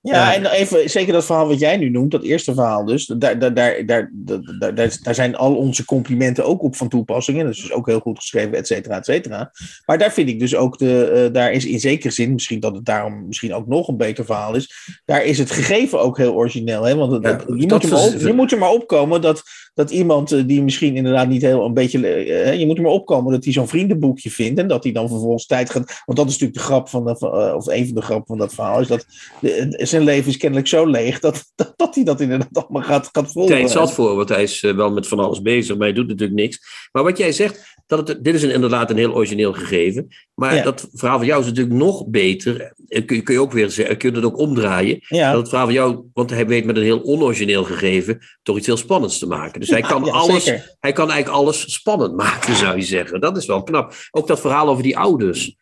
Ja, en even, zeker dat verhaal wat jij nu noemt, dat eerste verhaal dus, daar, daar, daar, daar, daar, daar, zijn al onze complimenten ook op van toepassing. En dat is dus ook heel goed geschreven, et cetera, et cetera. Maar daar vind ik dus ook, de, uh, daar is in zekere zin, misschien dat het daarom misschien ook nog een beter verhaal is, daar is het gegeven ook heel origineel. Hè? Want Ja, dat, je, moet er maar op, je moet er maar opkomen dat, dat iemand uh, die misschien inderdaad niet heel een beetje, uh, je moet er maar opkomen dat hij zo'n vriendenboekje vindt en dat hij dan vervolgens tijd gaat, want dat is natuurlijk de grap van, de, uh, of een van de grappen van dat verhaal, is dat de, zijn leven is kennelijk zo leeg dat, dat, dat hij dat inderdaad allemaal gaat, gaat volgen. tijd zat voor, want hij is eh, wel met van alles bezig, maar hij doet natuurlijk niks. Maar wat jij zegt, dat het, dit is een, inderdaad een heel origineel gegeven. Maar Ja. dat verhaal van jou is natuurlijk nog beter. Kun, je- kun je ook weer zeggen, kun je het ook omdraaien. Ja. Dat het verhaal van jou, want hij weet met een heel onorigineel gegeven toch iets heel spannends te maken. Dus hij kan ja, alles, zeker. hij kan eigenlijk alles spannend maken, zou je zeggen. Dat is wel knap. Ook dat verhaal over die ouders.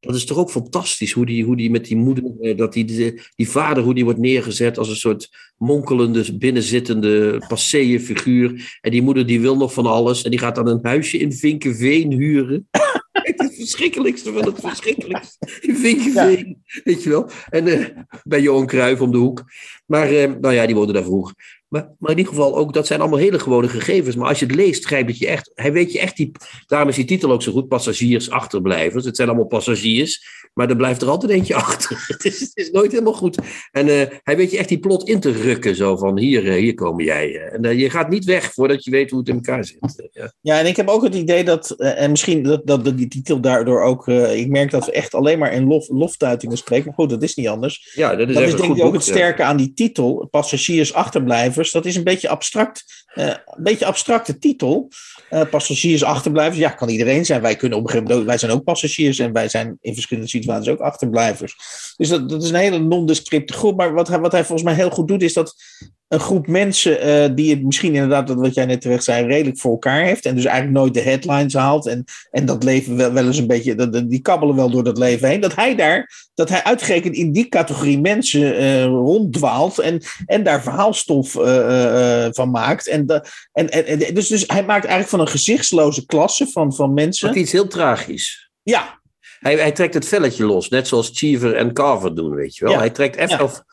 Dat is toch ook fantastisch, hoe die, hoe die met die moeder, eh, dat die, die, die vader, hoe die wordt neergezet als een soort monkelende, binnenzittende, passé figuur. En die moeder die wil nog van alles en die gaat dan een huisje in Vinkenveen huren. Het verschrikkelijkste van het verschrikkelijkste. In Vinkenveen, weet je wel. En eh, bij Johan Cruijff om de hoek. Maar, eh, nou ja, die woonde daar vroeger. Maar, maar in ieder geval ook, dat zijn allemaal hele gewone gegevens. Maar als je het leest, grijpt het je echt. Hij weet je echt die. Daarom is die titel ook zo goed: passagiers, achterblijvers. Het zijn allemaal passagiers, maar er blijft er altijd eentje achter. het, is, het is nooit helemaal goed. En uh, hij weet je echt die plot in te rukken. Zo van: hier, uh, hier komen jij. En uh, je gaat niet weg voordat je weet hoe het in elkaar zit. ja. ja, en ik heb ook het idee dat. en misschien dat, dat, die titel daardoor ook. ik merk dat we echt alleen maar in lof, loftuitingen spreken. Maar goed, dat is niet anders. Ja, dat is, dat is denk ik ook het sterke aan die titel: passagiers, achterblijvers. Dat is een beetje abstract. Uh, een beetje abstracte titel. Uh, passagiers, achterblijvers. Ja, kan iedereen zijn. Wij, kunnen op een gegeven moment, wij zijn ook passagiers en wij zijn in verschillende situaties ook achterblijvers. Dus dat, dat is een hele nondescripte groep. Maar wat hij, wat hij volgens mij heel goed doet, is dat een groep mensen uh, die het misschien inderdaad, wat jij net terecht zei, redelijk voor elkaar heeft. En dus eigenlijk nooit de headlines haalt. En, en dat leven wel, wel eens een beetje, die kabbelen wel door dat leven heen. Dat hij daar, dat hij uitgerekend in die categorie mensen uh, ronddwaalt. En, en daar verhaalstof uh, van maakt. En, en, en, dus, dus hij maakt eigenlijk van een gezichtsloze klasse van, van mensen. Dat is iets heel tragisch. Ja. Hij, hij trekt het velletje los, net zoals Cheever en Carver doen, weet je wel. Ja. Hij trekt even. Ja.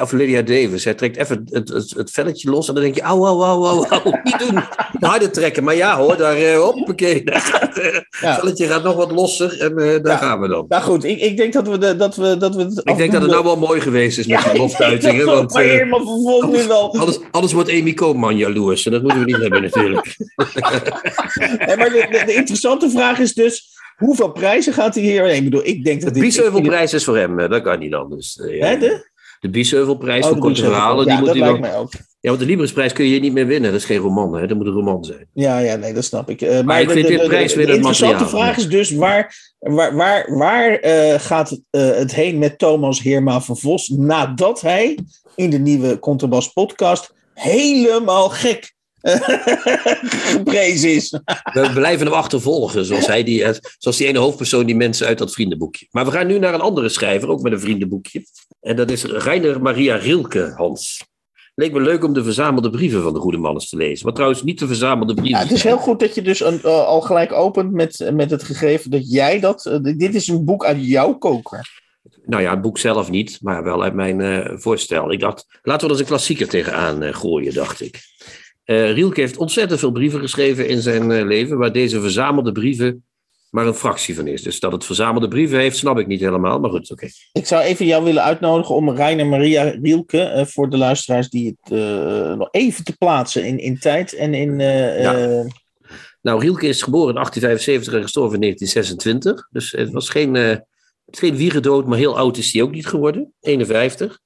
Of, Lydia Davis. Hij trekt even het, het, het velletje los en dan denk je, auw, auw, auw, auw. niet doen. Harder trekken. Maar ja hoor, daar, uh, hoppakee, daar gaat, uh, Ja. het velletje gaat nog wat losser en uh, daar Ja. gaan we dan. Nou goed, ik, ik denk dat we, de, dat we, dat we het Ik denk dat het nou wel mooi geweest is met die loftuitingen, want maar, vervolgens nu wel. anders, anders wordt Amy Koopman jaloers en dat moeten we niet hebben natuurlijk. Nee, maar de, de, de interessante vraag is dus, hoeveel prijzen gaat hij hier? Nee, ik bedoel, ik denk dat. Biesheuvelprijs is voor hem, eh, dat kan niet anders. Eh, ja. Hè, de? De Biesheuvelprijs Oh, voor de korte verhalen, Ja, die moet dat lijkt wel... mij ook. Ja, want de Libresprijs kun je hier niet meer winnen. Dat is geen roman, hè? dat moet een roman zijn. Ja, ja, nee, dat snap ik. Uh, maar ik de, vind de, dit de- prijs de- weer de interessante materiaal. vraag is dus, waar, waar, waar, waar eh, gaat het, eh, het heen met Thomas Heerma van Vos nadat hij in de nieuwe Contrabas podcast helemaal gek geprezen is? We blijven hem achtervolgen, zoals, hij die, eh, zoals die ene hoofdpersoon, die mensen uit dat vriendenboekje. Maar we gaan nu naar een andere schrijver, ook met een vriendenboekje. En dat is Reiner Maria Rilke, Hans. Leek me leuk om de verzamelde brieven van de goede man eens te lezen. Wat trouwens niet de verzamelde brieven Ja, het is heel goed dat je dus een, eh, al gelijk opent met, met het gegeven dat jij dat... eh, dit is een boek uit jouw koker. Nou ja, het boek zelf niet, maar wel uit mijn voorstel. Ik dacht, laten we er eens een klassieker tegenaan gooien, dacht ik. Eh, Rielke heeft ontzettend veel brieven geschreven in zijn eh, leven, waar deze verzamelde brieven maar een fractie van is. Dus dat het verzamelde brieven heeft, snap ik niet helemaal, maar goed, oké. Ik zou even jou willen uitnodigen om Reiner Maria Rielke, eh, voor de luisteraars die het nog even te plaatsen in, in tijd en in... Ja. Nou, Rielke is geboren in 1875 en gestorven in 1926. Dus het was geen, geen wierendood, maar heel oud is hij ook niet geworden. 51.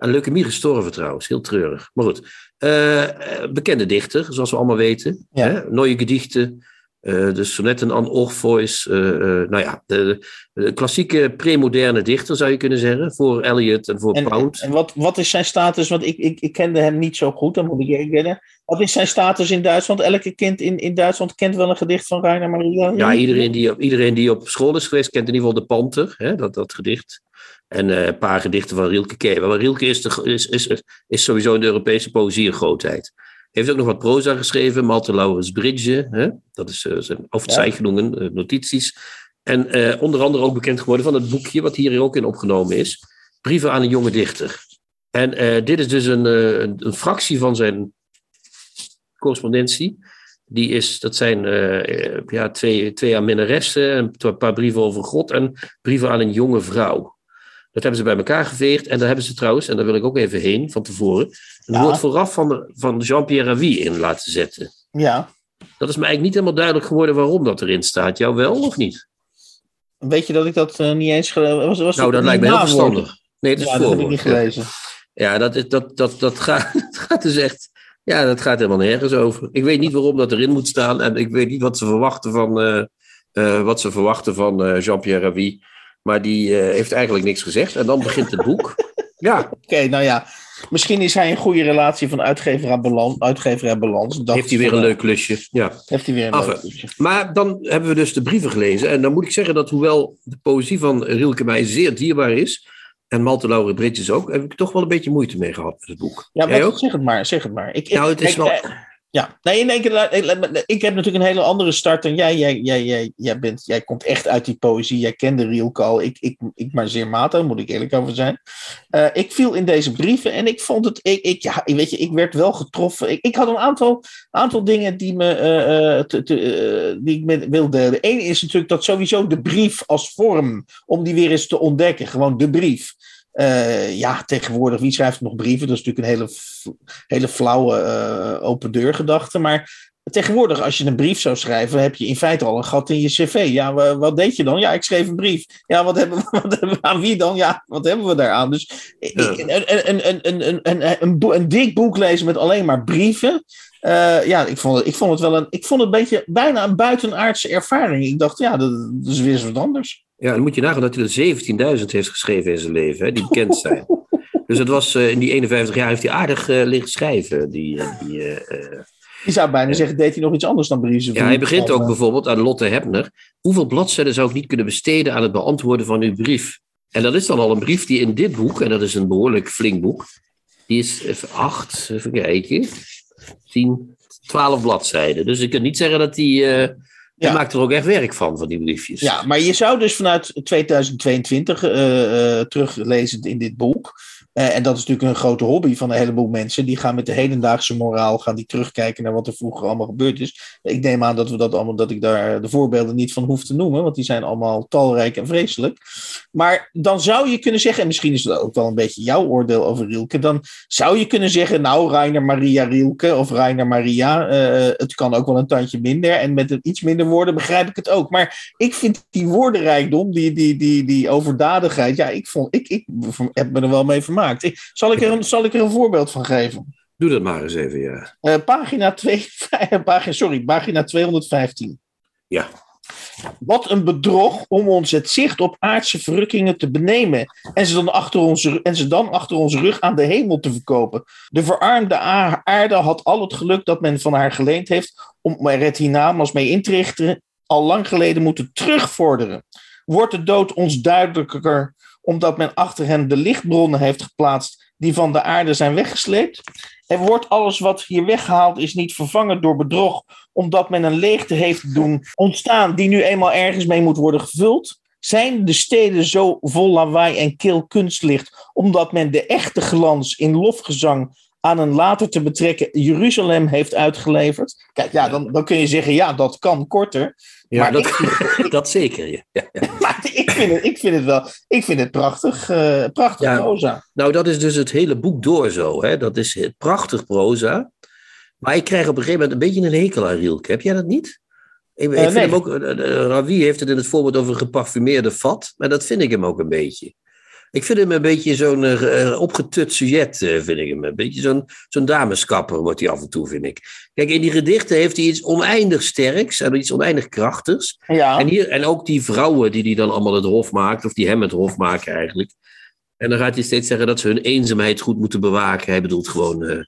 Aan leukemie gestorven trouwens, heel treurig. Maar goed, Eh, eh, bekende dichter, zoals we allemaal weten. Ja. Hè? Gedichten, eh, de sonetten aan Orpheus. nou ja, de, de klassieke premoderne dichter zou je kunnen zeggen. Voor Eliot en voor en, Pound. en wat, wat is zijn status? Want ik, ik, ik kende hem niet zo goed, dan moet ik eerlijk. Wat is zijn status in Duitsland? Elke kind in, in Duitsland kent wel een gedicht van Reiner Maria Ja, iedereen die, op- iedereen die op school is geweest, kent in ieder geval de Panter, hè, dat, dat gedicht. En eh, een paar gedichten van Rielke kennen. Maar Rielke is, de, is, is, is sowieso in de Europese poëzie een grootheid. Heeft ook nog wat proza geschreven, Malte Laurens Bridge, hè? dat is uh, zijn Aufzeichnungen, uh, notities. En uh, onder andere ook bekend geworden van het boekje, wat hier ook in opgenomen is, Brieven aan een jonge dichter. En uh, dit is dus een, een, een fractie van zijn correspondentie. Die is, dat zijn ja, twee, twee aan minnaressen, een paar brieven over God en brieven aan een jonge vrouw. Dat hebben ze bij elkaar geveegd. En daar hebben ze trouwens, en daar wil ik ook even heen van tevoren, een ja. woord vooraf van, de, van Jean-Pierre Ravi in laten zetten. Ja. Dat is me eigenlijk niet helemaal duidelijk geworden waarom dat erin staat. Jou wel of niet? Weet je dat ik dat uh, niet eens was, was Nou, dat lijkt me heel verstandig. Nee, het is ja, dat heb ik niet gelezen. Ja, dat, is, dat, dat, dat, gaat, dat gaat dus echt... Ja, dat gaat helemaal nergens over. Ik weet niet waarom dat erin moet staan. En ik weet niet wat ze verwachten van, uh, uh, wat ze verwachten van Jean-Pierre Ravi. Maar die heeft eigenlijk niks gezegd. En dan begint het boek. ja. Oké, okay, nou ja. Misschien is hij een goede relatie van uitgever aan balans. Uitgever aan balans. Dat heeft hij weer een leuk klusje. Ja. Heeft hij weer een Enfin, leuk klusje. Maar dan hebben we dus de brieven gelezen. En dan moet ik zeggen dat hoewel de poëzie van Rilke mij zeer dierbaar is. En Malte Laure Bridges ook. Heb ik toch wel een beetje moeite mee gehad met het boek. Ja, maar zeg het maar. Zeg het maar. Ik, nou, het is wel... Ja, nee, in één keer, ik heb natuurlijk een hele andere start dan jij. Jij, jij, jij, jij, bent, jij komt echt uit die poëzie. Jij kende Rielke al. Ik, ik, ik maar zeer matig, moet ik eerlijk over zijn. Ik viel in deze brieven en ik vond het. Ik, ik, ja, weet je, ik werd wel getroffen. Ik, ik had een aantal, aantal dingen die, me, die ik met wil delen. Eén is natuurlijk dat sowieso de brief als vorm, om die weer eens te ontdekken. Gewoon de brief. Uh, ja, tegenwoordig, wie schrijft nog brieven? Dat is natuurlijk een hele, hele flauwe uh, open deur gedachte. Maar tegenwoordig, als je een brief zou schrijven, heb je in feite al een gat in je cv. Ja, wat deed je dan? Ja, ik schreef een brief. Ja, wat hebben we, wat hebben we aan wie dan? Ja, wat hebben we daaraan? Dus een, een, een, een, een, een, een, dik boek lezen met alleen maar brieven. Uh, ja, ik vond, het, ik vond het wel een. Ik vond het een beetje bijna een buitenaardse ervaring. Ik dacht, ja, dat, dat is weer eens wat anders. Ja, dan moet je nagaan dat hij er 17.000 heeft geschreven in zijn leven, hè, die bekend zijn. dus het was, uh, in die 51 jaar heeft hij aardig uh, liggen schrijven. Die, uh, die, je zou bijna zeggen, deed hij nog iets anders dan brieven? Ja, hij begint ook bijvoorbeeld aan Lotte Hebner. Hoeveel bladzijden zou ik niet kunnen besteden aan het beantwoorden van uw brief? En dat is dan al een brief die in dit boek, en dat is een behoorlijk flink boek, die is even acht, even kijken, tien, twaalf bladzijden. Dus ik kan niet zeggen dat hij je ja. maakt er ook echt werk van, van die briefjes. Ja, maar je zou dus vanuit 2022 uh, uh, teruglezen in dit boek. Uh, en dat is natuurlijk een grote hobby van een heleboel mensen. Die gaan met de hedendaagse moraal gaan die terugkijken naar wat er vroeger allemaal gebeurd is. Ik neem aan dat we dat allemaal, dat ik daar de voorbeelden niet van hoef te noemen, want die zijn allemaal talrijk en vreselijk. Maar dan zou je kunnen zeggen, en misschien is dat ook wel een beetje jouw oordeel over Rielke, dan zou je kunnen zeggen, nou, Rainer Maria Rielke of Rainer Maria, uh, het kan ook wel een tandje minder. En met iets minder woorden begrijp ik het ook. Maar ik vind die woordenrijkdom, die, die, die, die overdadigheid, ja, ik, vond, ik, ik heb me er wel mee vermaakt. Zal ik, er een, zal ik er een voorbeeld van geven? Doe dat maar eens even, ja. Uh, pagina, 2, pagina, sorry, pagina 215. Ja. Wat een bedrog om ons het zicht op aardse verrukkingen te benemen en ze, dan achter onze, en ze dan achter onze rug aan de hemel te verkopen. De verarmde aarde had al het geluk dat men van haar geleend heeft om er het hiernamaals mee in te richten, al lang geleden moeten terugvorderen. Wordt de dood ons duidelijker omdat men achter hen de lichtbronnen heeft geplaatst die van de aarde zijn weggesleept. Er wordt alles wat hier weggehaald is niet vervangen door bedrog, omdat men een leegte heeft doen ontstaan die nu eenmaal ergens mee moet worden gevuld. Zijn de steden zo vol lawaai en kil kunstlicht, omdat men de echte glans in lofgezang aan een later te betrekken Jeruzalem heeft uitgeleverd? Kijk, ja, dan, dan kun je zeggen, ja, dat kan korter. Ja, maar dat, ik, dat zeker. Ja. ja. Maar ik vind, het, ik vind het wel, ik vind het prachtig, uh, prachtig ja, proza. Nou, dat is dus het hele boek door zo. Hè? Dat is het prachtig proza. Maar ik krijg op een gegeven moment een beetje een hekel aan Rielke. Heb jij dat niet? Ik, uh, ik vind nee. hem ook, uh, Ravi heeft het in het voorbeeld over een geparfumeerde vat, maar dat vind ik hem ook een beetje. Ik vind hem een beetje zo'n uh, opgetut sujet, uh, vind ik hem. Een beetje zo'n zo'n dameskapper wordt hij af en toe, vind ik. Kijk, in die gedichten heeft hij iets oneindig sterks en iets oneindig krachtigs. Ja. En, hier, en ook die vrouwen die hij dan allemaal het hof maakt, of die hem het hof maken eigenlijk. En dan gaat hij steeds zeggen dat ze hun eenzaamheid goed moeten bewaken. Hij bedoelt gewoon uh,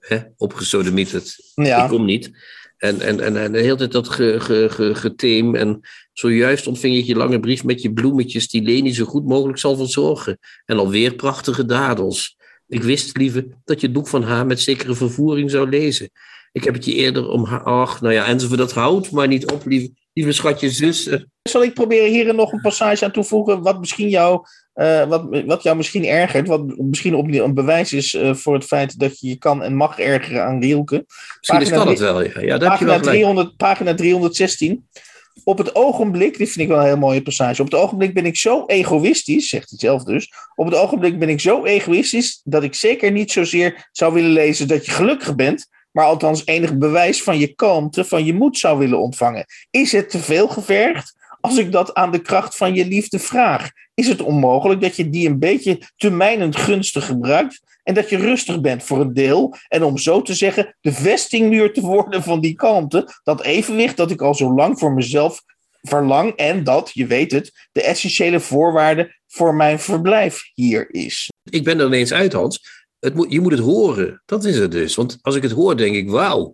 hè, opgesodemieterd. Ja. Ik kom niet. En, en, en, en de hele tijd dat ge, ge, ge, geteem. En zojuist ontving ik je lange brief met je bloemetjes die Leni zo goed mogelijk zal verzorgen. En alweer prachtige dadels. Ik wist, lieve, dat je het boek van haar met zekere vervoering zou lezen. Ik heb het je eerder om haar... Ach, nou ja, enzovoort, dat houdt maar niet op, lieve, lieve schatje zus. Zal ik proberen hier nog een passage aan toevoegen... wat misschien jou uh, wat, wat jou misschien ergert, wat misschien opnieuw een bewijs is uh, voor het feit dat je je kan en mag ergeren aan Rielke. Misschien kan het wel, ja. ja pagina, heb je wel 300, pagina 316. Op het ogenblik, dit vind ik wel een heel mooie passage. Op het ogenblik ben ik zo egoïstisch, zegt hij zelf dus. Op het ogenblik ben ik zo egoïstisch dat ik zeker niet zozeer zou willen lezen dat je gelukkig bent, maar althans enig bewijs van je kalmte, van je moed zou willen ontvangen. Is het te veel gevergd? Als ik dat aan de kracht van je liefde vraag, is het onmogelijk dat je die een beetje te mijnend gunstig gebruikt en dat je rustig bent voor een deel en om zo te zeggen de vestingmuur te worden van die kalmte, dat evenwicht dat ik al zo lang voor mezelf verlang en dat, je weet het, de essentiële voorwaarde voor mijn verblijf hier is. Ik ben er ineens uit, Hans. Het moet, je moet het horen. Dat is het dus. Want als ik het hoor, denk ik, wauw.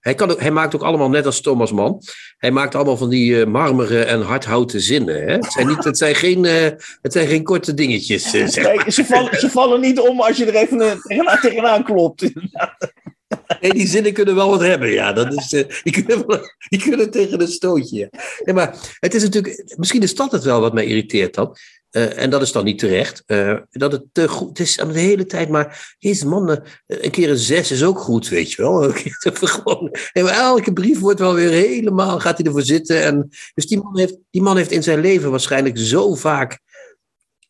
Hij, kan ook, hij maakt ook allemaal net als Thomas Mann. Hij maakt allemaal van die uh, marmeren en hardhouten zinnen. Hè? Het, zijn niet, het, zijn geen, uh, het zijn geen korte dingetjes. Uh, zeg nee, ze, vallen, ze vallen niet om als je er even tegenaan, tegenaan klopt. Nee, die zinnen kunnen wel wat hebben, ja. Dat is, uh, die, kunnen wel, die kunnen tegen een stootje. Ja. Nee, maar het is natuurlijk, misschien is dat het wel wat mij irriteert dan. Uh, en dat is dan niet terecht. Uh, dat het te goed het is. de hele tijd maar. Deze mannen, een keer een zes is ook goed, weet je wel. Gewoon, en elke brief wordt wel weer helemaal. Gaat hij ervoor zitten. En, dus die man, heeft, die man heeft in zijn leven waarschijnlijk zo vaak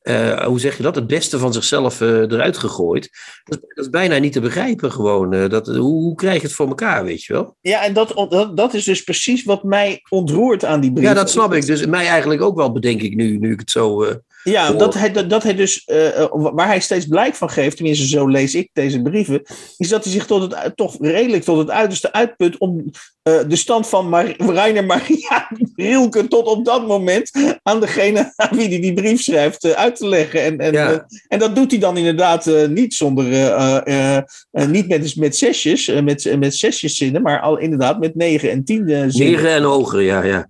uh, hoe zeg je dat, het beste van zichzelf eruit gegooid. Dat, dat, is bijna niet te begrijpen gewoon. Dat, hoe, hoe, krijg je het voor elkaar, weet je wel? Ja, en dat, dat, dat is dus precies wat mij ontroert aan die brief. Ja, dat snap ik. Dus mij eigenlijk ook wel, bedenk ik nu, nu ik het zo... ja, dat hij, dat, dat hij dus, waar hij steeds blijk van geeft, tenminste zo lees ik deze brieven, is dat hij zich tot het, toch redelijk tot het uiterste uitput om de stand van Mar Rainer Maria Rilke tot op dat moment aan degene aan wie hij die brief schrijft uit te leggen. En, en, ja. en dat doet hij dan inderdaad niet zonder, niet met, met zesjes, met, met zesjes zinnen, maar al inderdaad met negen en tien zinnen. Negen en hoger, ja, ja.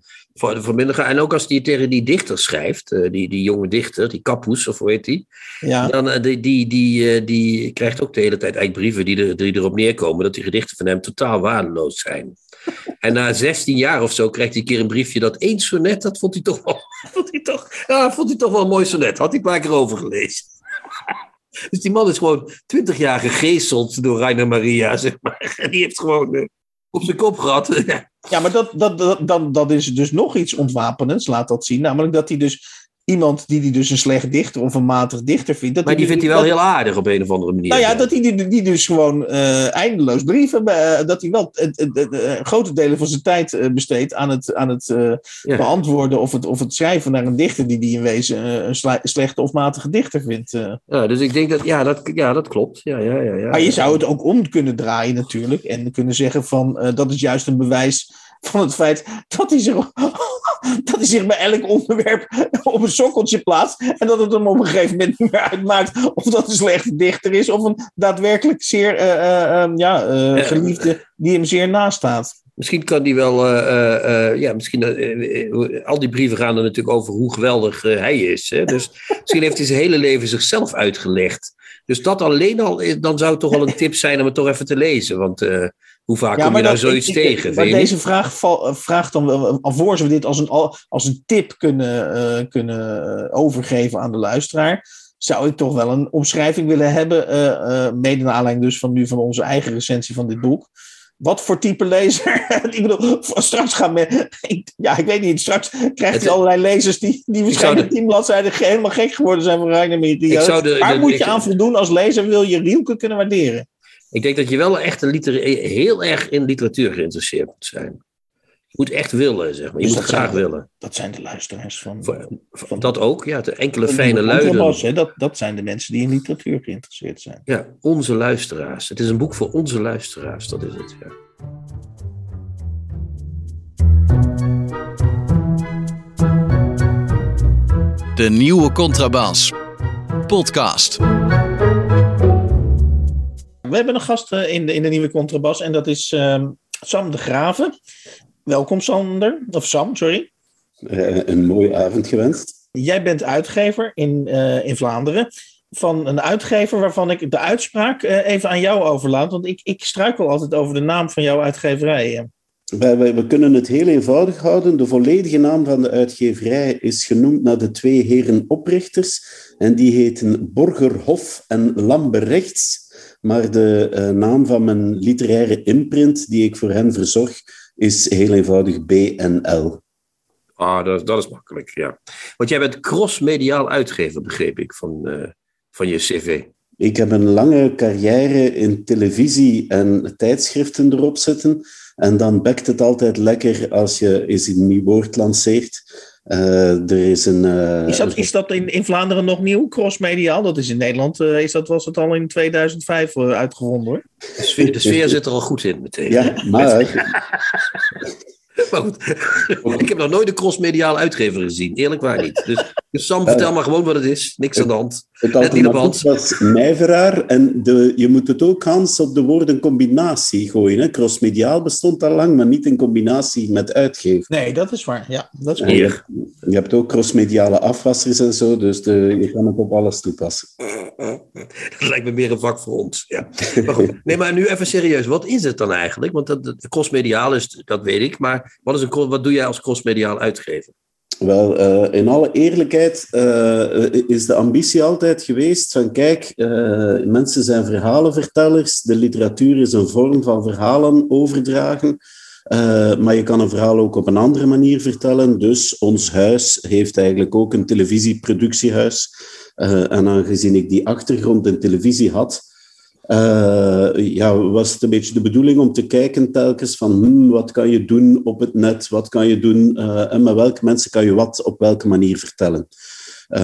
Minder, en ook als hij tegen die dichter schrijft, die, die jonge dichter, die Kappoes, of hoe heet die? Ja. Dan, die, die, die, die krijgt ook de hele tijd eigenlijk brieven die, er, die erop neerkomen dat die gedichten van hem totaal waardeloos zijn. En na 16 jaar of zo krijgt hij een keer een briefje dat één sonnet, dat vond hij toch wel, vond hij toch, ja, vond hij toch wel een mooi sonnet. Had hij een paar keer overgelezen. Dus die man is gewoon 20 jaar gegeeseld door Rainer Maria, zeg maar. En die heeft gewoon op zijn kop gehad. ja, maar dat, dat, dat, dat, dat is dus nog iets ontwapenends, laat dat zien. Namelijk dat hij dus iemand die die dus een slecht dichter of een matig dichter vindt. Dat maar die, vindt hij wel heel aardig op een of andere manier. Nou ja, dat hij die, die dus gewoon uh, eindeloos brieven, uh, dat hij wel uh, grote delen van zijn tijd besteedt aan het, aan het ja. beantwoorden of het, of het schrijven naar een dichter die die in wezen een slechte of matige dichter vindt. Ja, dus ik denk dat, ja, dat, ja, dat klopt. Ja, ja, ja, ja, maar je zou het ook om kunnen draaien natuurlijk en kunnen zeggen van dat is juist een bewijs van het feit dat hij zich, dat hij zich bij elk onderwerp op een sokkeltje plaatst. En dat het hem op een gegeven moment niet meer uitmaakt of dat een slechte dichter is of een daadwerkelijk zeer uh, uh, ja, uh, geliefde die hem zeer naast staat. Misschien kan die wel, ja, misschien, al die brieven gaan er natuurlijk over hoe geweldig hij is. Hè? Dus misschien heeft hij zijn hele leven zichzelf uitgelegd. Dus dat alleen al, dan zou het toch wel een tip zijn om het toch even te lezen. Want hoe vaak ja, kom je daar zoiets ik, tegen? Maar deze vraag vraagt dan, alvorens we dit als een, als een tip kunnen, uh, kunnen overgeven aan de luisteraar, zou ik toch wel een omschrijving willen hebben, uh, uh, mede naar aanleiding dus van nu van onze eigen recensie van dit boek. Wat voor type lezer? ik bedoel, straks gaan we. Ja, ik weet niet. Straks krijgt hij allerlei lezers die, die waarschijnlijk de... tien bladzijden helemaal gek geworden zijn van Reiner Meridio. Waar moet je aan voldoen als lezer? Wil je Rielke kunnen waarderen? Ik denk dat je wel echt een heel erg in literatuur geïnteresseerd moet zijn. Je moet echt willen, zeg maar. Je dus moet graag willen. Dat zijn de luisteraars van... van dat ook, ja. De enkele fijne luiden. dat, dat zijn de mensen die in literatuur geïnteresseerd zijn. Ja, onze luisteraars. Het is een boek voor onze luisteraars, dat is het, ja. De nieuwe Contrabas. Podcast we hebben een gast eh, in de, in de nieuwe contrabas en dat is uh, Sam de Graven. Welkom Sander, of Sam, sorry. Uh, een mooie avond gewenst. Jij bent uitgever in, uh, in Vlaanderen van een uitgever waarvan ik de uitspraak even aan jou overlaat. Want ik, ik struikel altijd over de naam van jouw uitgeverij. Wij, we kunnen het heel eenvoudig houden. De volledige naam van de uitgeverij is genoemd naar de twee heren oprichters. En die heten Borgerhof en Lamberechts. Maar de uh, naam van mijn literaire imprint die ik voor hen verzorg is heel eenvoudig BNL. Ah, dat, dat is makkelijk, ja. Want jij bent crossmediaal uitgever, begreep ik, van, uh, van je cv. Ik heb een lange carrière in televisie en tijdschriften erop zitten. En dan bekt het altijd lekker als je eens een nieuw woord lanceert. Uh, er is een, uh, is dat, is dat in, in Vlaanderen nog nieuw, crossmediaal? Dat is in Nederland, uh, is dat, was het al in 2005 uitgevonden hoor. De sfeer, de sfeer zit er al goed in meteen. Ja, maar... maar goed, ik heb nog nooit een crossmediaal uitgever gezien, eerlijk waar niet. Dus, dus Sam, vertel maar gewoon wat het is, niks aan de hand. Het alternatief was mijveraar en de, je moet het ook, Hans, op de woorden combinatie gooien. Hè. Crossmediaal bestond al lang, maar niet in combinatie met uitgeven. Nee, dat is waar. Ja, dat is waar. je, hebt- je hebt ook crossmediale afwassers en zo, dus de, je kan het op alles toepassen. Dat lijkt me meer een vak voor ons. Ja. Maar goed, nee, maar nu even serieus. Wat is het dan eigenlijk? Want dat, dat crossmediaal is, dat weet ik. Maar wat, is een, wat doe jij als crossmediaal uitgever? Wel, eh, in alle eerlijkheid eh, is de ambitie altijd geweest van kijk, eh, mensen zijn verhalenvertellers, de literatuur is een vorm van verhalen overdragen, maar je kan een verhaal ook op een andere manier vertellen. Dus ons huis heeft eigenlijk ook een televisieproductiehuis. Eh, en aangezien ik die achtergrond in televisie had, eh, ja, was het een beetje de bedoeling om te kijken telkens van hmm, wat kan je doen op het net, wat kan je doen eh, en met welke mensen kan je wat op welke manier vertellen. Eh,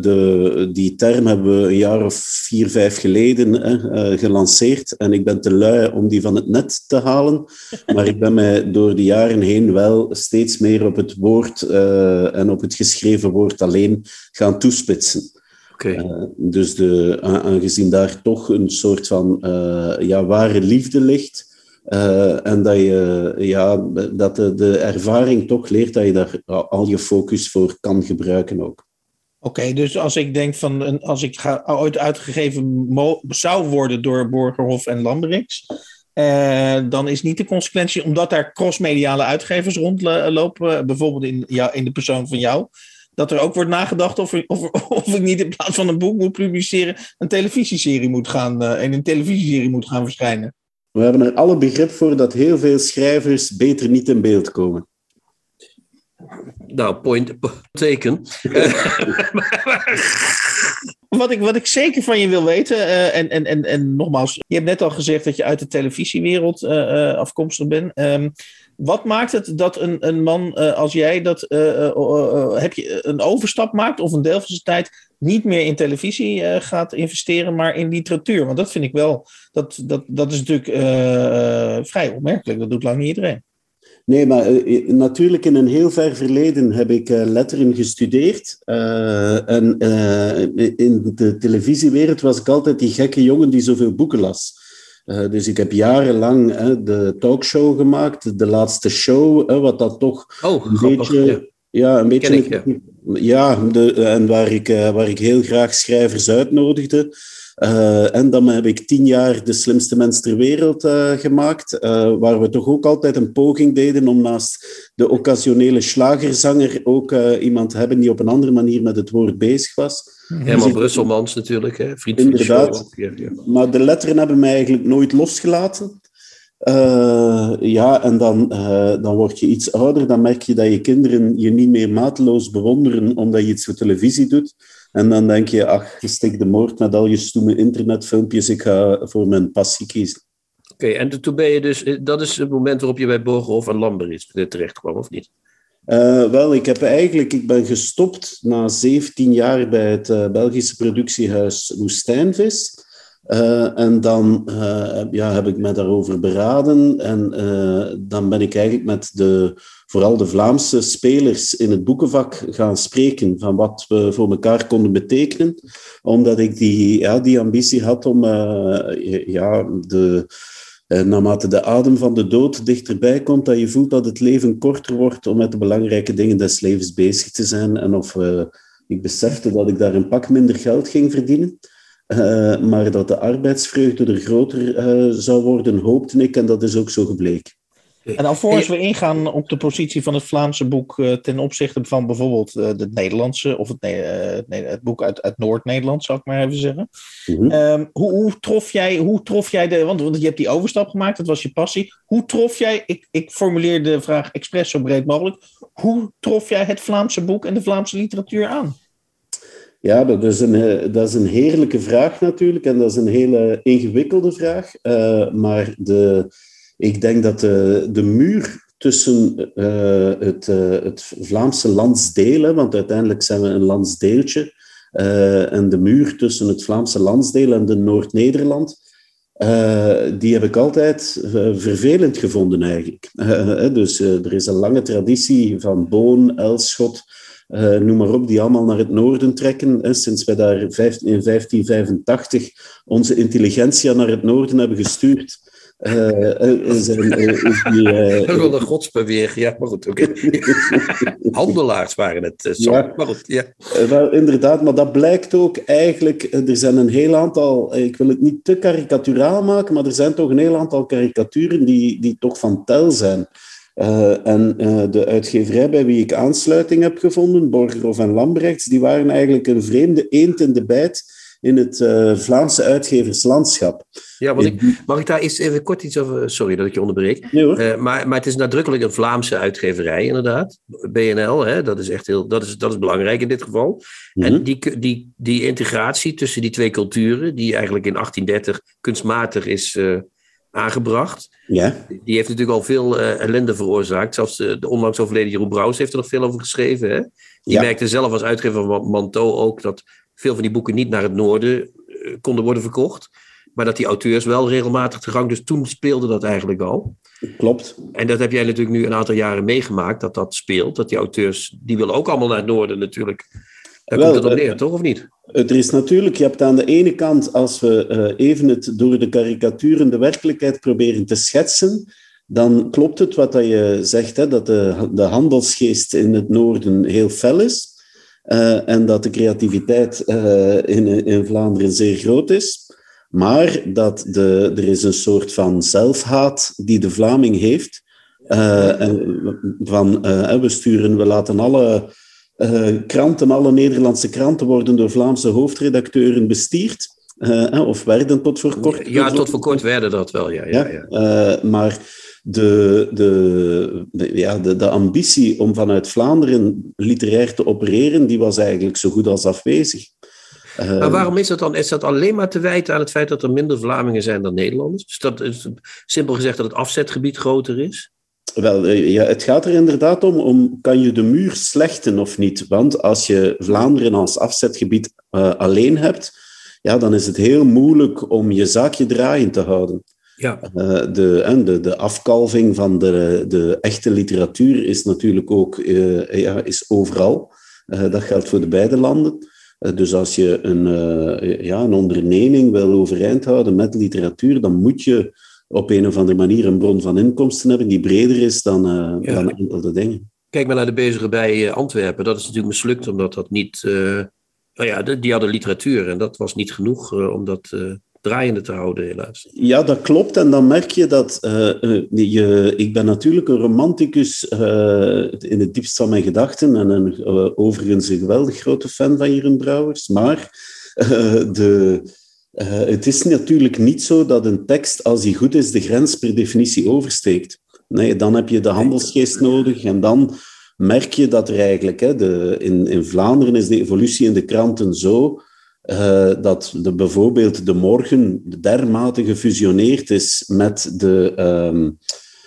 de, die term hebben we een jaar of vier, vijf geleden hè, gelanceerd en ik ben te lui om die van het net te halen, maar ik ben mij door de jaren heen wel steeds meer op het woord en op het geschreven woord alleen gaan toespitsen. Oké. Eh, dus de, aangezien daar toch een soort van eh, ja, ware liefde ligt. eh, en dat, je, ja, dat de, de ervaring toch leert dat je daar al je focus voor kan gebruiken ook. Oké, dus als ik denk van een, als ik ga, ooit uitgegeven mo- zou worden door Borgerhof en Lamberix, eh, dan is niet de consequentie, omdat daar crossmediale uitgevers rondlopen, bijvoorbeeld in, ja, in de persoon van jou, dat er ook wordt nagedacht of, of, of ik niet in plaats van een boek moet publiceren, een televisieserie moet gaan, eh, in een televisieserie moet gaan verschijnen. We hebben er alle begrip voor dat heel veel schrijvers beter niet in beeld komen. Nou, point po- teken. Wat ik, wat ik zeker van je wil weten, eh, en, en, en, en nogmaals, je hebt net al gezegd dat je uit de televisiewereld eh, eh, afkomstig bent. Ehm, wat maakt het dat een, een man eh, als jij dat eh, eh, heb je een overstap maakt of een deel van zijn tijd niet meer in televisie gaat investeren, maar in literatuur? Want dat vind ik wel, dat, dat, dat is natuurlijk vrij opmerkelijk. Dat doet lang niet iedereen. Nee, maar natuurlijk in een heel ver verleden heb ik eh, letteren gestudeerd. En in de televisiewereld was ik altijd die gekke jongen die zoveel boeken las. Eh, dus ik heb jarenlang hè, de talkshow gemaakt, de laatste show, hè, wat dat toch Oh, een grappig. beetje... ja. Ja, een beetje. Ik, ja, de, en waar ik, eh, waar ik heel graag schrijvers uitnodigde. Eh, en dan heb ik tien jaar de slimste mens ter wereld eh, gemaakt, eh, waar we toch ook altijd een poging deden om naast de occasionele slagerzanger ook eh, iemand te hebben die op een andere manier met het woord bezig was. Dus ik- Brusselmans natuurlijk, hè? vriend van de Inderdaad. show. ja. Maar de letteren hebben mij eigenlijk nooit losgelaten. Eh, ja, en dan, eh, dan word je iets ouder, dan merk je dat je kinderen je niet meer mateloos bewonderen omdat je iets voor televisie doet. En dan denk je, ach, stik de moord met al je stoeme internetfilmpjes, ik ga voor mijn passie kiezen. Oké, en toen ben je dus, eh, dat is het moment waarop je bij Borgerhof en Lamberitz terecht kwam, of niet? Eh, wel, ik heb eigenlijk, ik ben gestopt na 17 jaar bij het eh, Belgische productiehuis Woestijnvis. Eh, en dan ja, heb ik me daarover beraden. En dan ben ik eigenlijk met de, vooral de Vlaamse spelers in het boekenvak gaan spreken van wat we voor elkaar konden betekenen. Omdat ik die, ja, die ambitie had om ja, de, eh, naarmate de adem van de dood dichterbij komt, dat je voelt dat het leven korter wordt om met de belangrijke dingen des levens bezig te zijn. En of eh, ik besefte dat ik daar een pak minder geld ging verdienen. Eh, maar dat de arbeidsvreugde er groter zou worden, hoopte ik. En dat is ook zo gebleken. En alvorens we ingaan op de positie van het Vlaamse boek eh, ten opzichte van bijvoorbeeld eh, het Nederlandse, of het, eh, het Ne- het boek uit, uit Noord-Nederland, zou ik maar even zeggen. Mhm. Ehm, hoe, hoe, trof jij, hoe trof jij de, want, want je hebt die overstap gemaakt, dat was je passie. Hoe trof jij, ik, ik formuleer de vraag expres zo breed mogelijk, hoe trof jij het Vlaamse boek en de Vlaamse literatuur aan? Ja, dat is, een, dat is een heerlijke vraag natuurlijk. En dat is een hele ingewikkelde vraag. Maar de, ik denk dat de, de muur tussen eh, het, eh, het Vlaamse landsdeel, want uiteindelijk zijn we een landsdeeltje, eh, en de muur tussen het Vlaamse landsdeel en de Noord-Nederland, eh, die heb ik altijd eh, vervelend gevonden eigenlijk. Eh, eh, dus eh, er is een lange traditie van Boon, Elschot, eh, noem maar op, die allemaal naar het noorden trekken. Sinds wij daar in 1585 onze intelligentsia naar het noorden hebben gestuurd. Eh, eh, eh, is eh, wel een godsbeweging, ja, maar goed, oké. Handelaars waren het, eh. Ja. maar goed, ja. Eh, wel, inderdaad, maar dat blijkt ook eigenlijk. eh, Er zijn een heel aantal, eh, ik wil het niet te karikaturaal maken, maar er zijn toch een heel aantal karikaturen die, die toch van tel zijn. Eh, en eh, de uitgeverij bij wie ik aansluiting heb gevonden, Borgerhoff en Lambrechts, die waren eigenlijk een vreemde eend in de bijt in het eh, Vlaamse uitgeverslandschap. ja want ik, mag ik daar eens even kort iets over... Sorry dat ik je onderbreek. Nee hoor. Eh, maar, maar het is nadrukkelijk een Vlaamse uitgeverij, inderdaad. BNL, hè, dat is echt heel, dat is, dat is belangrijk in dit geval. En Mhm. die, die, die integratie tussen die twee culturen, die eigenlijk in 1830 kunstmatig is eh, aangebracht, Ja, die heeft natuurlijk al veel ellende veroorzaakt. Zelfs de, de onlangs overleden Jeroen Brouws heeft er nog veel over geschreven. Hè? Die Ja. merkte zelf als uitgever van Manteau ook dat veel van die boeken niet naar het noorden eh, konden worden verkocht. Maar dat die auteurs wel regelmatig te gang. Dus toen speelde dat eigenlijk al. klopt. En dat heb jij natuurlijk nu een aantal jaren meegemaakt, dat dat speelt. Dat die auteurs, die willen ook allemaal naar het noorden natuurlijk. Daar Wel, komt het op eh, neer, toch? Of niet? Er is natuurlijk, je hebt aan de ene kant, als we eh, even het door de karikaturen de werkelijkheid proberen te schetsen, dan klopt het wat dat je zegt, hè, dat de, de handelsgeest in het noorden heel fel is eh, en dat de creativiteit eh, in, in Vlaanderen zeer groot is. Maar dat de, er is een soort van zelfhaat die de Vlaming heeft. Eh, en van, we sturen, we laten alle kranten, alle Nederlandse kranten worden door Vlaamse hoofdredacteuren bestierd. of werden tot voor kort. Ja, tot voor kort werden dat wel, ja. ja, Ja, ja. maar de, de, de- ja, de, de ambitie om vanuit Vlaanderen literair te opereren, die was eigenlijk zo goed als afwezig. Maar waarom is dat dan? Is dat alleen maar te wijten aan het feit dat er minder Vlamingen zijn dan Nederlanders? Dus dat is simpel gezegd dat het afzetgebied groter is? Wel, eh, ja, het gaat er inderdaad om, om, kan je de muur slechten of niet? Want als je Vlaanderen als afzetgebied eh, alleen hebt, ja, dan is het heel moeilijk om je zaakje draaiend te houden. Ja. Eh, de, en de, de afkalving van de, de echte literatuur is natuurlijk ook eh, ja, is overal. Eh, dat geldt voor de beide landen. Dus als je een, ja, een onderneming wil overeind houden met literatuur, dan moet je op een of andere manier een bron van inkomsten hebben die breder is dan, Ja. dan enkele dingen. Kijk maar naar de bezigen bij Antwerpen. Dat is natuurlijk mislukt omdat dat niet... nou ja, die hadden literatuur en dat was niet genoeg om dat draaiende te houden, helaas. Ja, dat klopt. En dan merk je dat eh, eh, je, ik ben natuurlijk een romanticus eh, in het diepst van mijn gedachten en een, overigens een geweldig grote fan van Jeroen Brouwers. Maar eh, de, eh, het is natuurlijk niet zo dat een tekst, als die goed is, de grens per definitie oversteekt. Nee, dan heb je de handelsgeest nodig en dan merk je dat er eigenlijk, hè, de, in, in Vlaanderen is de evolutie in de kranten zo eh, dat de, bijvoorbeeld de morgen dermate gefusioneerd is met de, ehm,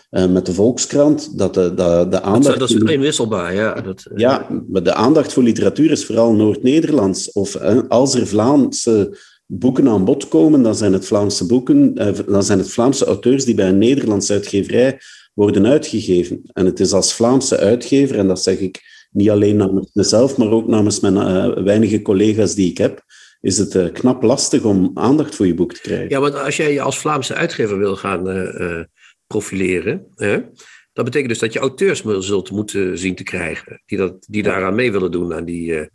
eh, met de Volkskrant, dat de, de, de Dat, aandacht... is- dat is inwisselbaar, ja. Dat, eh, Ja, maar de aandacht voor literatuur is vooral Noord-Nederlands. Of als er Vlaamse boeken aan bod komen, dan zijn het Vlaamse boeken, dan zijn het Vlaamse auteurs die bij een Nederlandse uitgeverij worden uitgegeven. En het is als Vlaamse uitgever, en dat zeg ik niet alleen namens mezelf, maar ook namens mijn weinige collega's die ik heb, is het eh, knap lastig om aandacht voor je boek te krijgen. Ja, want als jij je als Vlaamse uitgever wil gaan eh, eh, profileren, hè, dat betekent dus dat je auteurs zult moeten zien te krijgen. Die, dat, die daaraan mee willen doen, aan die,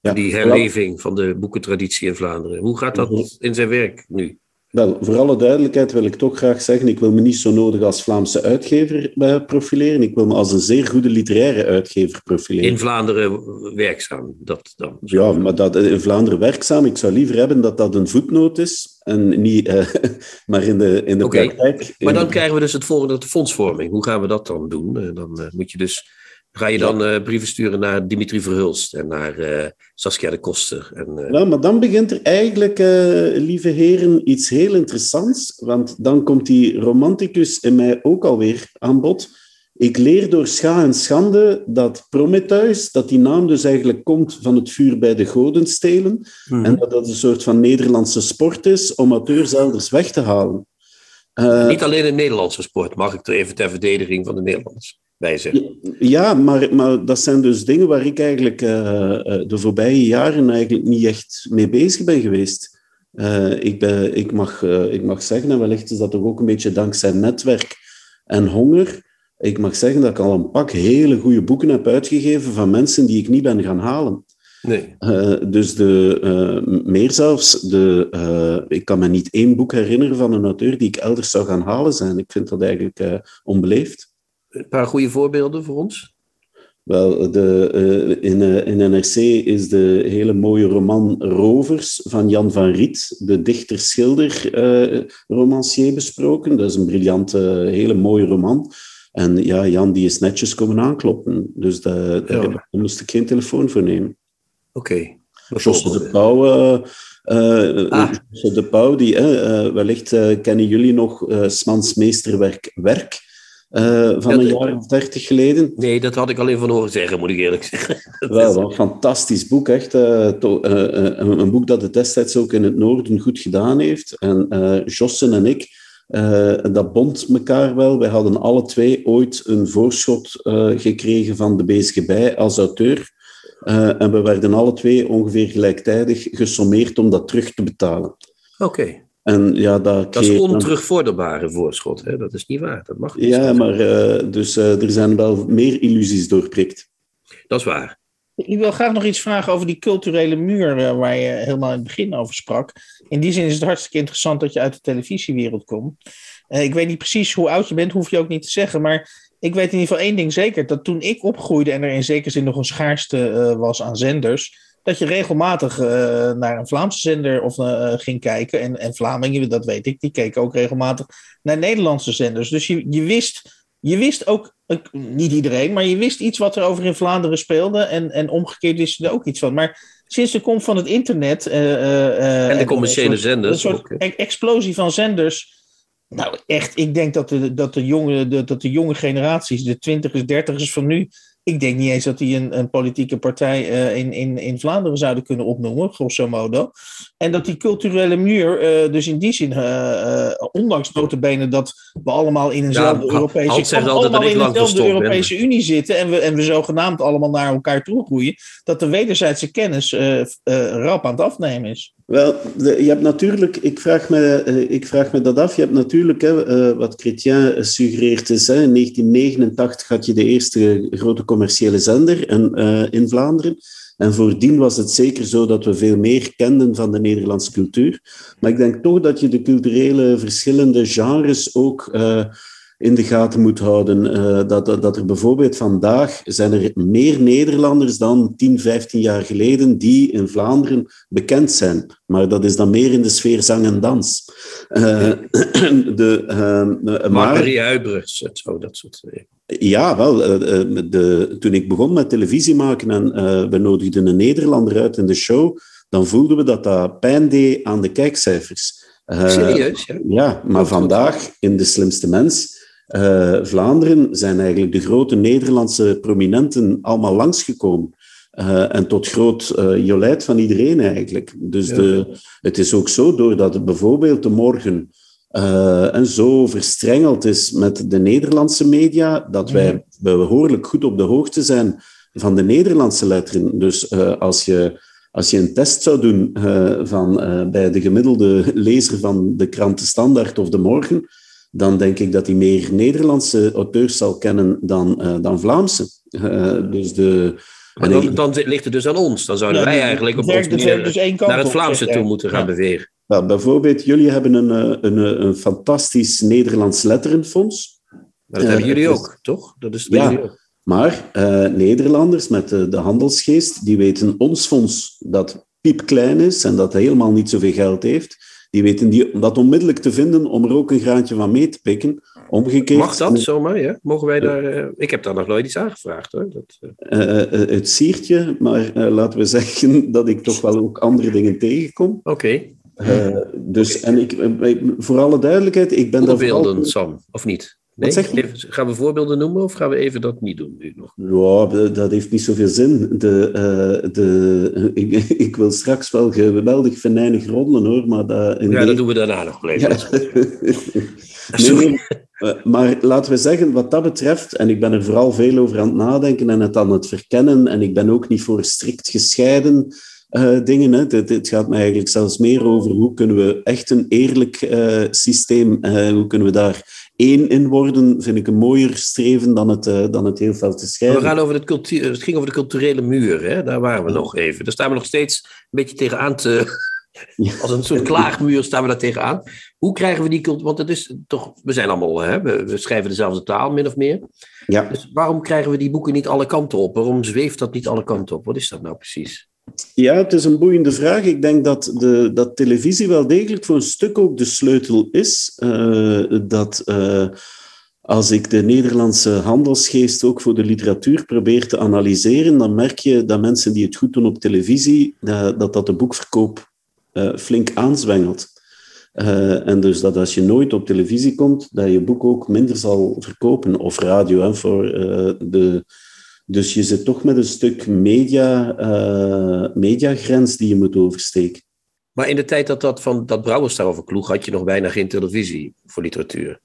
Ja, die herleving van de boekentraditie in Vlaanderen. Hoe gaat dat in zijn werk nu? Wel, voor alle duidelijkheid wil ik toch graag zeggen, ik wil me niet zo nodig als Vlaamse uitgever eh, profileren. Ik wil me als een zeer goede literaire uitgever profileren. In Vlaanderen werkzaam, dat dan. Ja, maar dat in Vlaanderen werkzaam. Ik zou liever hebben dat dat een voetnoot is en niet, eh, maar in de, in de Oké, praktijk. Maar dan krijgen we dus het volgende, de fondsvorming. Hoe gaan we dat dan doen? Eh, Dan eh, moet je dus, ga je dan eh, brieven sturen naar Dimitri Verhulst en naar eh, Saskia de Koster. En, eh, Wel, maar dan begint er eigenlijk, eh, lieve heren, iets heel interessants. Want dan komt die romanticus in mij ook alweer aan bod. Ik leer door scha en schande dat Prometheus, dat die naam dus eigenlijk komt van het vuur bij de goden stelen. mhm. En dat dat een soort van Nederlandse sport is om auteurs elders weg te halen. Eh, Niet alleen een Nederlandse sport, mag ik er even ter verdediging van de Nederlanders. Wijzen. Ja, maar, maar dat zijn dus dingen waar ik eigenlijk uh, de voorbije jaren eigenlijk niet echt mee bezig ben geweest. Uh, ik, ben, ik, mag, uh, ik mag zeggen, en wellicht is dat toch ook een beetje dankzij netwerk en honger. Ik mag zeggen dat ik al een pak hele goede boeken heb uitgegeven van mensen die ik niet ben gaan halen. Nee. Uh, dus de, meer zelfs, de, ik kan me niet één boek herinneren van een auteur die ik elders zou gaan halen zijn. Ik vind dat eigenlijk onbeleefd. Een paar goede voorbeelden voor ons? Wel, de, uh, in, uh, in NRC is de hele mooie roman Rovers van Jan van Riet, de dichter-schilder uh, romancier, besproken. Dat is een briljante, hele mooie roman. En ja, Jan die is netjes komen aankloppen. Dus de, ja. daar moest ik geen telefoon voor nemen. Oké. Okay. Josse de Pauw, ah. de Pauw die, wellicht kennen jullie nog Smans meesterwerk Werk. Uh, van een jaar of dertig geleden. Nee, dat had ik alleen van horen zeggen, moet ik eerlijk zeggen. Wel, een fantastisch boek, echt. Uh, to, uh, een, een, boek dat het destijds ook in het noorden goed gedaan heeft. En Jossen en ik, dat bond elkaar wel. Wij hadden alle twee ooit een voorschot gekregen van de bezige bij als auteur. en we werden alle twee ongeveer gelijktijdig gesommeerd om dat terug te betalen. Oké. En ja, dat, dat is onterugvorderbare voorschot. Hè? Dat is niet waar. Dat mag niet. Ja, maar uh, dus, uh, er zijn wel meer illusies doorprikt. Dat is waar. Ik wil graag nog iets vragen over die culturele muur uh, waar je helemaal in het begin over sprak. In die zin is het hartstikke interessant dat je uit de televisiewereld komt. ik weet niet precies hoe oud je bent, hoef je ook niet te zeggen. Maar ik weet in ieder geval één ding zeker. Dat toen ik opgroeide en er in zekere zin nog een schaarste was aan zenders dat je regelmatig uh, naar een Vlaamse zender of, uh, ging kijken. En, en Vlamingen, dat weet ik, die keken ook regelmatig naar Nederlandse zenders. Dus je, je, wist, je wist ook, niet iedereen, maar je wist iets wat er over in Vlaanderen speelde. En, en omgekeerd wist je er ook iets van. Maar sinds de komst van het internet. Uh, en de commerciële een zenders. Een soort ook. explosie van zenders. Nou, echt, ik denk dat de, dat de, jonge, de, dat de jonge generaties, de twintigers, dertigers van nu ik denk niet eens dat die een, een politieke partij uh, in, in, in Vlaanderen zouden kunnen opnoemen, grosso modo. En dat die culturele muur, uh, dus in die zin, uh, ondanks notabene dat we allemaal in eenzelfde Ja, Europese, allemaal in dezelfde. Europese Unie zitten en we, en we zogenaamd allemaal naar elkaar toe groeien, dat de wederzijdse kennis rap aan het afnemen is. Wel, je hebt natuurlijk, ik vraag, me, uh, ik vraag me dat af, je hebt natuurlijk, hè, uh, wat Chrétien suggereert is, hè, in 1989 had je de eerste grote commerciële zender en, uh, in Vlaanderen. En voordien was het zeker zo dat we veel meer kenden van de Nederlandse cultuur. Maar ik denk toch dat je de culturele verschillende genres ook in de gaten moet houden. Uh, dat, dat, dat, er bijvoorbeeld vandaag zijn er meer Nederlanders dan 10, 15 jaar geleden die in Vlaanderen bekend zijn. Maar dat is dan meer in de sfeer zang en dans. Uh, de, uh, Huibrechts, zo, dat soort dingen. Ja, wel. De, toen ik begon met televisie maken en we nodigden een Nederlander uit in de show, dan voelden we dat dat pijn deed aan de kijkcijfers. Serieus? Ja, ja maar vandaag in De Slimste Mens uh, Vlaanderen zijn eigenlijk de grote Nederlandse prominenten allemaal langsgekomen. Uh, en tot groot uh, jolijt van iedereen eigenlijk. Dus ja. de, het is ook zo, doordat bijvoorbeeld de morgen en zo verstrengeld is met de Nederlandse media, dat wij behoorlijk goed op de hoogte zijn van de Nederlandse letteren. Dus als je als je een test zou doen uh, van, bij de gemiddelde lezer van de kranten Standaard of De Morgen, dan denk ik dat hij meer Nederlandse auteurs zal kennen dan, uh, dan Vlaamse. dus de, maar dan, dan, ligt het dus aan ons. Dan zouden ja, wij eigenlijk op ons manier dus naar het Vlaamse op, toe moeten gaan ja. bewegen. Nou, bijvoorbeeld, jullie hebben een, een, een fantastisch Nederlands letterenfonds. Maar dat hebben jullie ook, toch? Dat is ja, jullie ook. Maar uh, Nederlanders met de, de, handelsgeest, die weten ons fonds dat piepklein is en dat helemaal niet zoveel geld heeft. Die weten die, dat onmiddellijk te vinden om er ook een graantje van mee te pikken. Omgekeerd, Mag dat zomaar, ja? Mogen wij daar... Uh, ik heb daar nog nooit iets aangevraagd, hoor. Dat, uh... het siertje, maar laten we zeggen dat ik toch wel ook andere dingen tegenkom. Oké. Okay. dus, okay. en ik, voor alle duidelijkheid, ik ben daar vooral... Sam, of niet? Nee, even- gaan we voorbeelden noemen of gaan we even dat niet doen nu nog? Ja, dat heeft niet zoveel zin. De, eh, de, ik, ik wil straks wel geweldig venijnig roddelen hoor, maar dat, Ja, dat doen we daarna nog wel even. Ja. nee, Sorry. nee, eh, maar laten we zeggen, wat dat betreft, en ik ben er vooral veel over aan het nadenken en het aan het verkennen, en ik ben ook niet voor strikt gescheiden eh, dingen. Hè. Gaat mij eigenlijk zelfs meer over hoe kunnen we echt een eerlijk systeem, hoe kunnen we daar één in worden, vind ik een mooier streven dan het, eh, dan het heel veel te scheiden. We gaan over het, cultuur, het ging over de culturele muur, hè? daar waren we nog even. Daar staan we nog steeds een beetje tegenaan te... Ja. Als een soort klaagmuur staan we daar tegenaan. Hoe krijgen we die cultuur... Want het is toch... We zijn allemaal... Hè? We, we schrijven dezelfde taal, min of meer. Ja. Dus waarom krijgen we die boeken niet alle kanten op? Waarom zweeft dat niet alle kanten op? Wat is dat nou precies? Ja, het is een boeiende vraag. Ik denk dat, de, dat televisie wel degelijk voor een stuk ook de sleutel is. Eh, dat eh, als ik de Nederlandse handelsgeest ook voor de literatuur probeer te analyseren, dan merk je dat mensen die het goed doen op televisie, dat dat, dat de boekverkoop eh, flink aanzwengelt. Eh, en dus dat als je nooit op televisie komt, dat je boek ook minder zal verkopen. Of radio, hè, voor eh, de... Dus je zit toch met een stuk media, eh, mediagrens die je moet oversteken. Maar in de tijd dat, dat, van, dat Brouwers daarover kloeg, had je nog bijna geen televisie voor literatuur.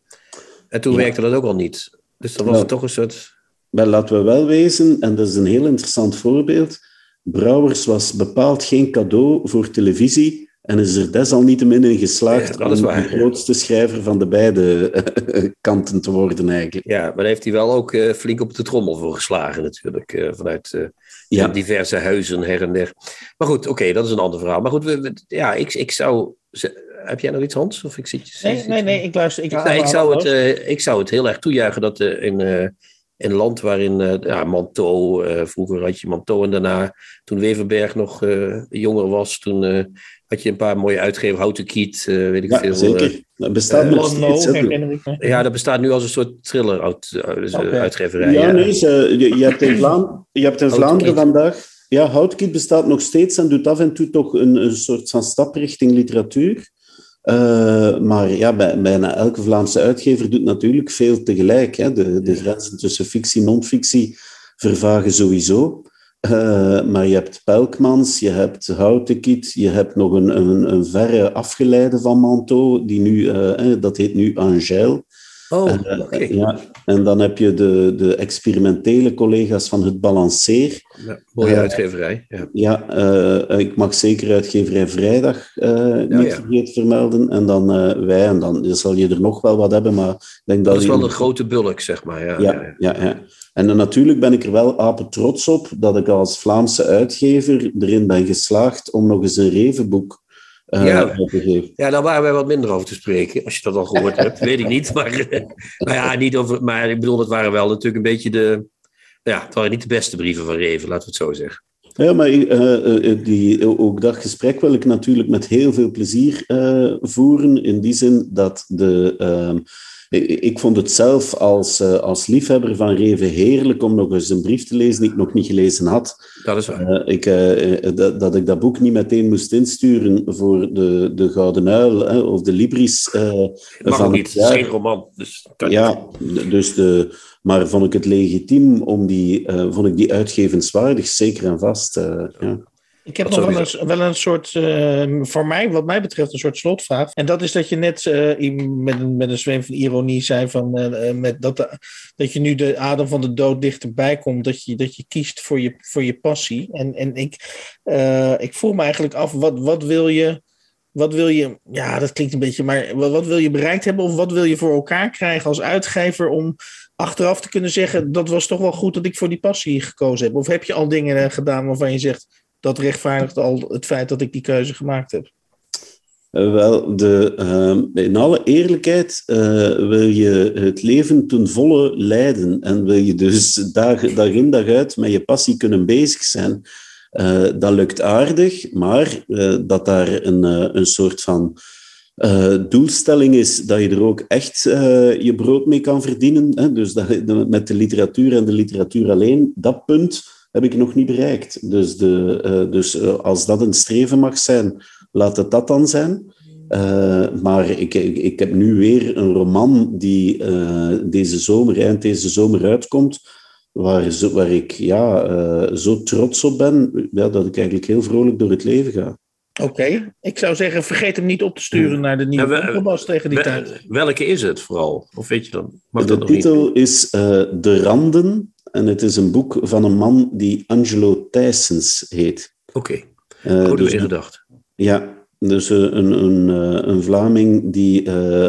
En toen Ja. werkte dat ook al niet. Dus dan was Nou. het toch een soort... Maar laten we wel wezen, en dat is een heel interessant voorbeeld, Brouwers was bepaald geen cadeau voor televisie en is er desalniettemin in geslaagd Ja, om waar, de ja. grootste schrijver van de beide eh, kanten te worden eigenlijk. Ja, maar daar heeft hij wel ook eh, flink op de trommel voor geslagen natuurlijk. eh, vanuit eh, Ja. diverse huizen her en der. Maar goed, oké, dat is een ander verhaal. Maar goed, we, we- ja, ik, ik zou... Heb jij nog iets, Hans? Of ik zit, Nee, zit- nee, nee, ik luister. Ik, Ik, nou, ik, zou het, eh, ik zou het heel erg toejuichen dat in, eh, in een land waarin eh ja, Manteau, eh, vroeger had je Manteau en daarna, toen Weverberg nog eh, jonger was, toen eh, had je een paar mooie uitgevers, Houten Kiet, eh, weet ik Ja, veel. zeker. Dat bestaat eh, nog Lano, steeds. hè. herinner ik me. eh, ja, dat bestaat nu als een soort thriller uit, eh, dus, eh, uitgeverij. Ja, ja. nee, ze, je, je hebt in, Vlaam, je hebt in. Vlaanderen vandaag... Ja, Houtkiet bestaat nog steeds en doet af en toe toch een, een soort van stap richting literatuur. Eh, maar ja, bij, bijna elke Vlaamse uitgever doet natuurlijk veel tegelijk. Hè. De, de grenzen tussen fictie en non-fictie vervagen sowieso. Eh, maar je hebt Pelkmans, je hebt Houtenkiet, je hebt nog een, een, een verre afgeleide van Manteau, die nu, eh, eh, dat heet nu Angèle. Oh, Eh, oké. ja, en dan heb je de, de experimentele collega's van het Balanceer. Ja, mooie Eh, uitgeverij. Ja. Ja, eh, ik mag zeker uitgeverij Vrijdag eh, niet ja. vergeten vermelden. En dan eh, wij, en dan zal je er nog wel wat hebben, maar ik denk dat... Dat is wel een grote bulk, zeg maar. Ja, ja, ja, ja. ja, ja. En dan natuurlijk ben ik er wel apen trots op dat ik als Vlaamse uitgever erin ben geslaagd om nog eens een revenboek eh, Ja. Ja, daar waren wij wat minder over te spreken, als je dat al gehoord hebt. Weet ik niet, maar, eh, maar ja, niet over, maar ik bedoel, het waren wel natuurlijk een beetje de, ja, het waren niet de beste brieven van Reven, laten we het zo zeggen. Ja, maar eh, die, ook dat gesprek wil ik natuurlijk met heel veel plezier eh, voeren. In die zin dat de. Ik, vond het zelf als, eh, als liefhebber van Reven heerlijk om nog eens een brief te lezen die ik nog niet gelezen had. Dat is waar. Eh, ik, eh, dat, dat ik dat boek niet meteen moest insturen voor de, de Gouden Uil of de Libris. mag van ook niet, het geen roman. Dus. Ja, dus de, maar vond ik het legitiem om die, vond ik die uitgevenswaardig, zeker en vast. ja. Ik heb nog wel een, wel een soort, eh, voor mij, wat mij betreft, een soort slotvraag. En dat is dat je net eh, met, een, met een zweem van ironie zei van, eh, eh, met dat, de- dat je nu de adem van de dood dichterbij komt. Dat je, dat je kiest voor je, voor je passie. En, en ik, ik vroeg me eigenlijk af, wat, wat wil je... Wat wil je, ja, dat klinkt een beetje, maar wat, wat wil je bereikt hebben of wat wil je voor elkaar krijgen als uitgever om achteraf te kunnen zeggen, dat was toch wel goed dat ik voor die passie gekozen heb? Of heb je al dingen gedaan waarvan je zegt, dat rechtvaardigt al het feit dat ik die keuze gemaakt heb. Eh, wel, de, ehm, in alle eerlijkheid eh, wil je het leven ten volle leiden en wil je dus dag, dag in dag uit met je passie kunnen bezig zijn. Eh, dat lukt aardig, maar dat daar een, een soort van doelstelling is dat je er ook echt je brood mee kan verdienen. Hè? Dus dat, met de literatuur en de literatuur alleen, dat punt heb ik nog niet bereikt. Dus, de, eh, dus eh, als dat een streven mag zijn, laat het dat dan zijn. Uh, maar ik, ik, ik, heb nu weer een roman die uh, deze zomer, eind deze zomer uitkomt, waar, zo, waar ik ja, uh, zo trots op ben ja, dat ik eigenlijk heel vrolijk door het leven ga. Oké, ik zou zeggen, vergeet hem niet op te sturen naar de nieuwe ja, tegen die tijd. Welke is het vooral? Of weet je dan? De titel is De Randen en het is een boek van een man die Angelo Thijsens heet. Oké, okay. goed dus, gedacht. Ja, dus een, een, een Vlaming die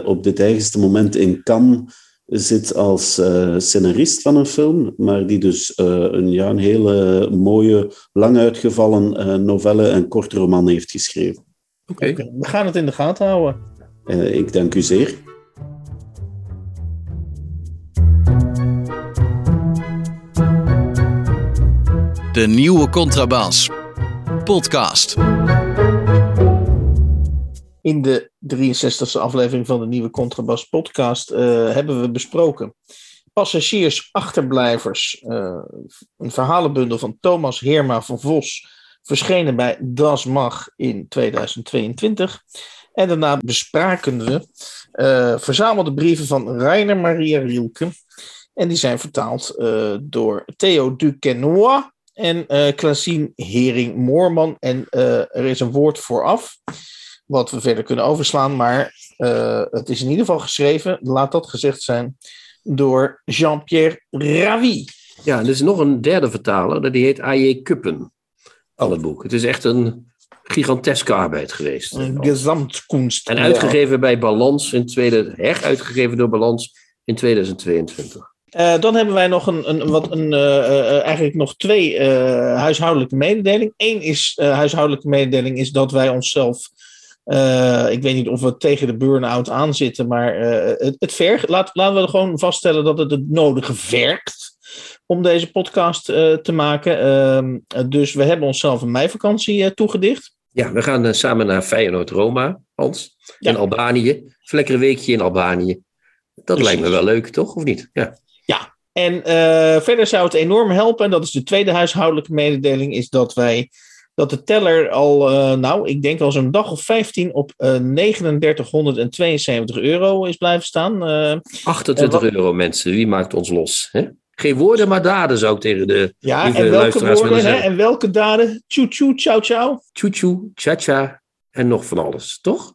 op dit eigenste moment in Cannes zit als uh, scenarist van een film, maar die dus uh, een, ja, een hele mooie, lang uitgevallen uh, novelle en korte roman heeft geschreven. Oké, okay. we gaan het in de gaten houden. ik dank u zeer. De nieuwe Contrabas. Podcast. In de 63e aflevering van de nieuwe Contrabas podcast uh, hebben we besproken passagiers, achterblijvers, uh, een verhalenbundel van Thomas Heerma van Vos, verschenen bij Das Mag in 2022. En daarna bespraken we uh, verzamelde brieven van Rainer Maria Rielke. En die zijn vertaald door Theo Duquesnoy en uh, Hering-Moorman. En er is een woord vooraf wat we verder kunnen overslaan. Maar uh, het is in ieder geval geschreven, laat dat gezegd zijn, door Jean-Pierre Ravi. Ja, er is nog een derde vertaler, die heet A.J. Kuppen. Al het boek. Het is echt een giganteske arbeid geweest. Een gezamtkunst. En uitgegeven ja. bij Balans in tweede, heruitgegeven door Balans in 2022. Uh, dan hebben wij nog een, een, wat een, uh, uh, eigenlijk nog twee huishoudelijke mededelingen. Eén is huishoudelijke mededeling is dat wij onszelf ik weet niet of we tegen de burn-out aanzitten, maar het, het vergt. Laat, laten we gewoon vaststellen dat het het nodige vergt om deze podcast te maken. Ehm, dus we hebben onszelf een meivakantie toegedicht. Ja, we gaan samen naar Feyenoord-Roma, Hans. In Albanië. Een lekker weekje in Albanië. Dat lijkt me wel leuk, toch? Of niet? Ja. Ja, en verder zou het enorm helpen, en dat is de tweede huishoudelijke mededeling, is dat wij dat de teller al, uh, nou, ik denk al zo'n dag of 15 op uh, eh, 3972 euro is blijven staan. Uh, eh, 28 euro, mensen. Wie maakt ons los? Hè? Geen woorden, maar daden, zou ik tegen de ja, en welke woorden, hè? En welke daden? Tjoe, tjoe, ciao, ciao. Tjoe, tjoe, cha, cha. En nog van alles, toch?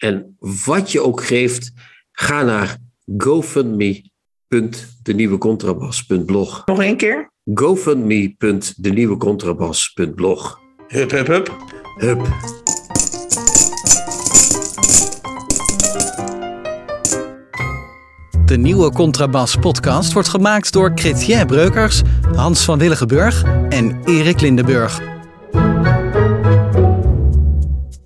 En wat je ook geeft, ga naar gofundme.denieuwecontrabas.blog. Nog één keer? gofundme.denieuwecontrabas.blog. Hup, hup, hup. Hup. De nieuwe Contrabas podcast wordt gemaakt door Chrétien Breukers, Hans van Willigenburg en Erik Lindenburg.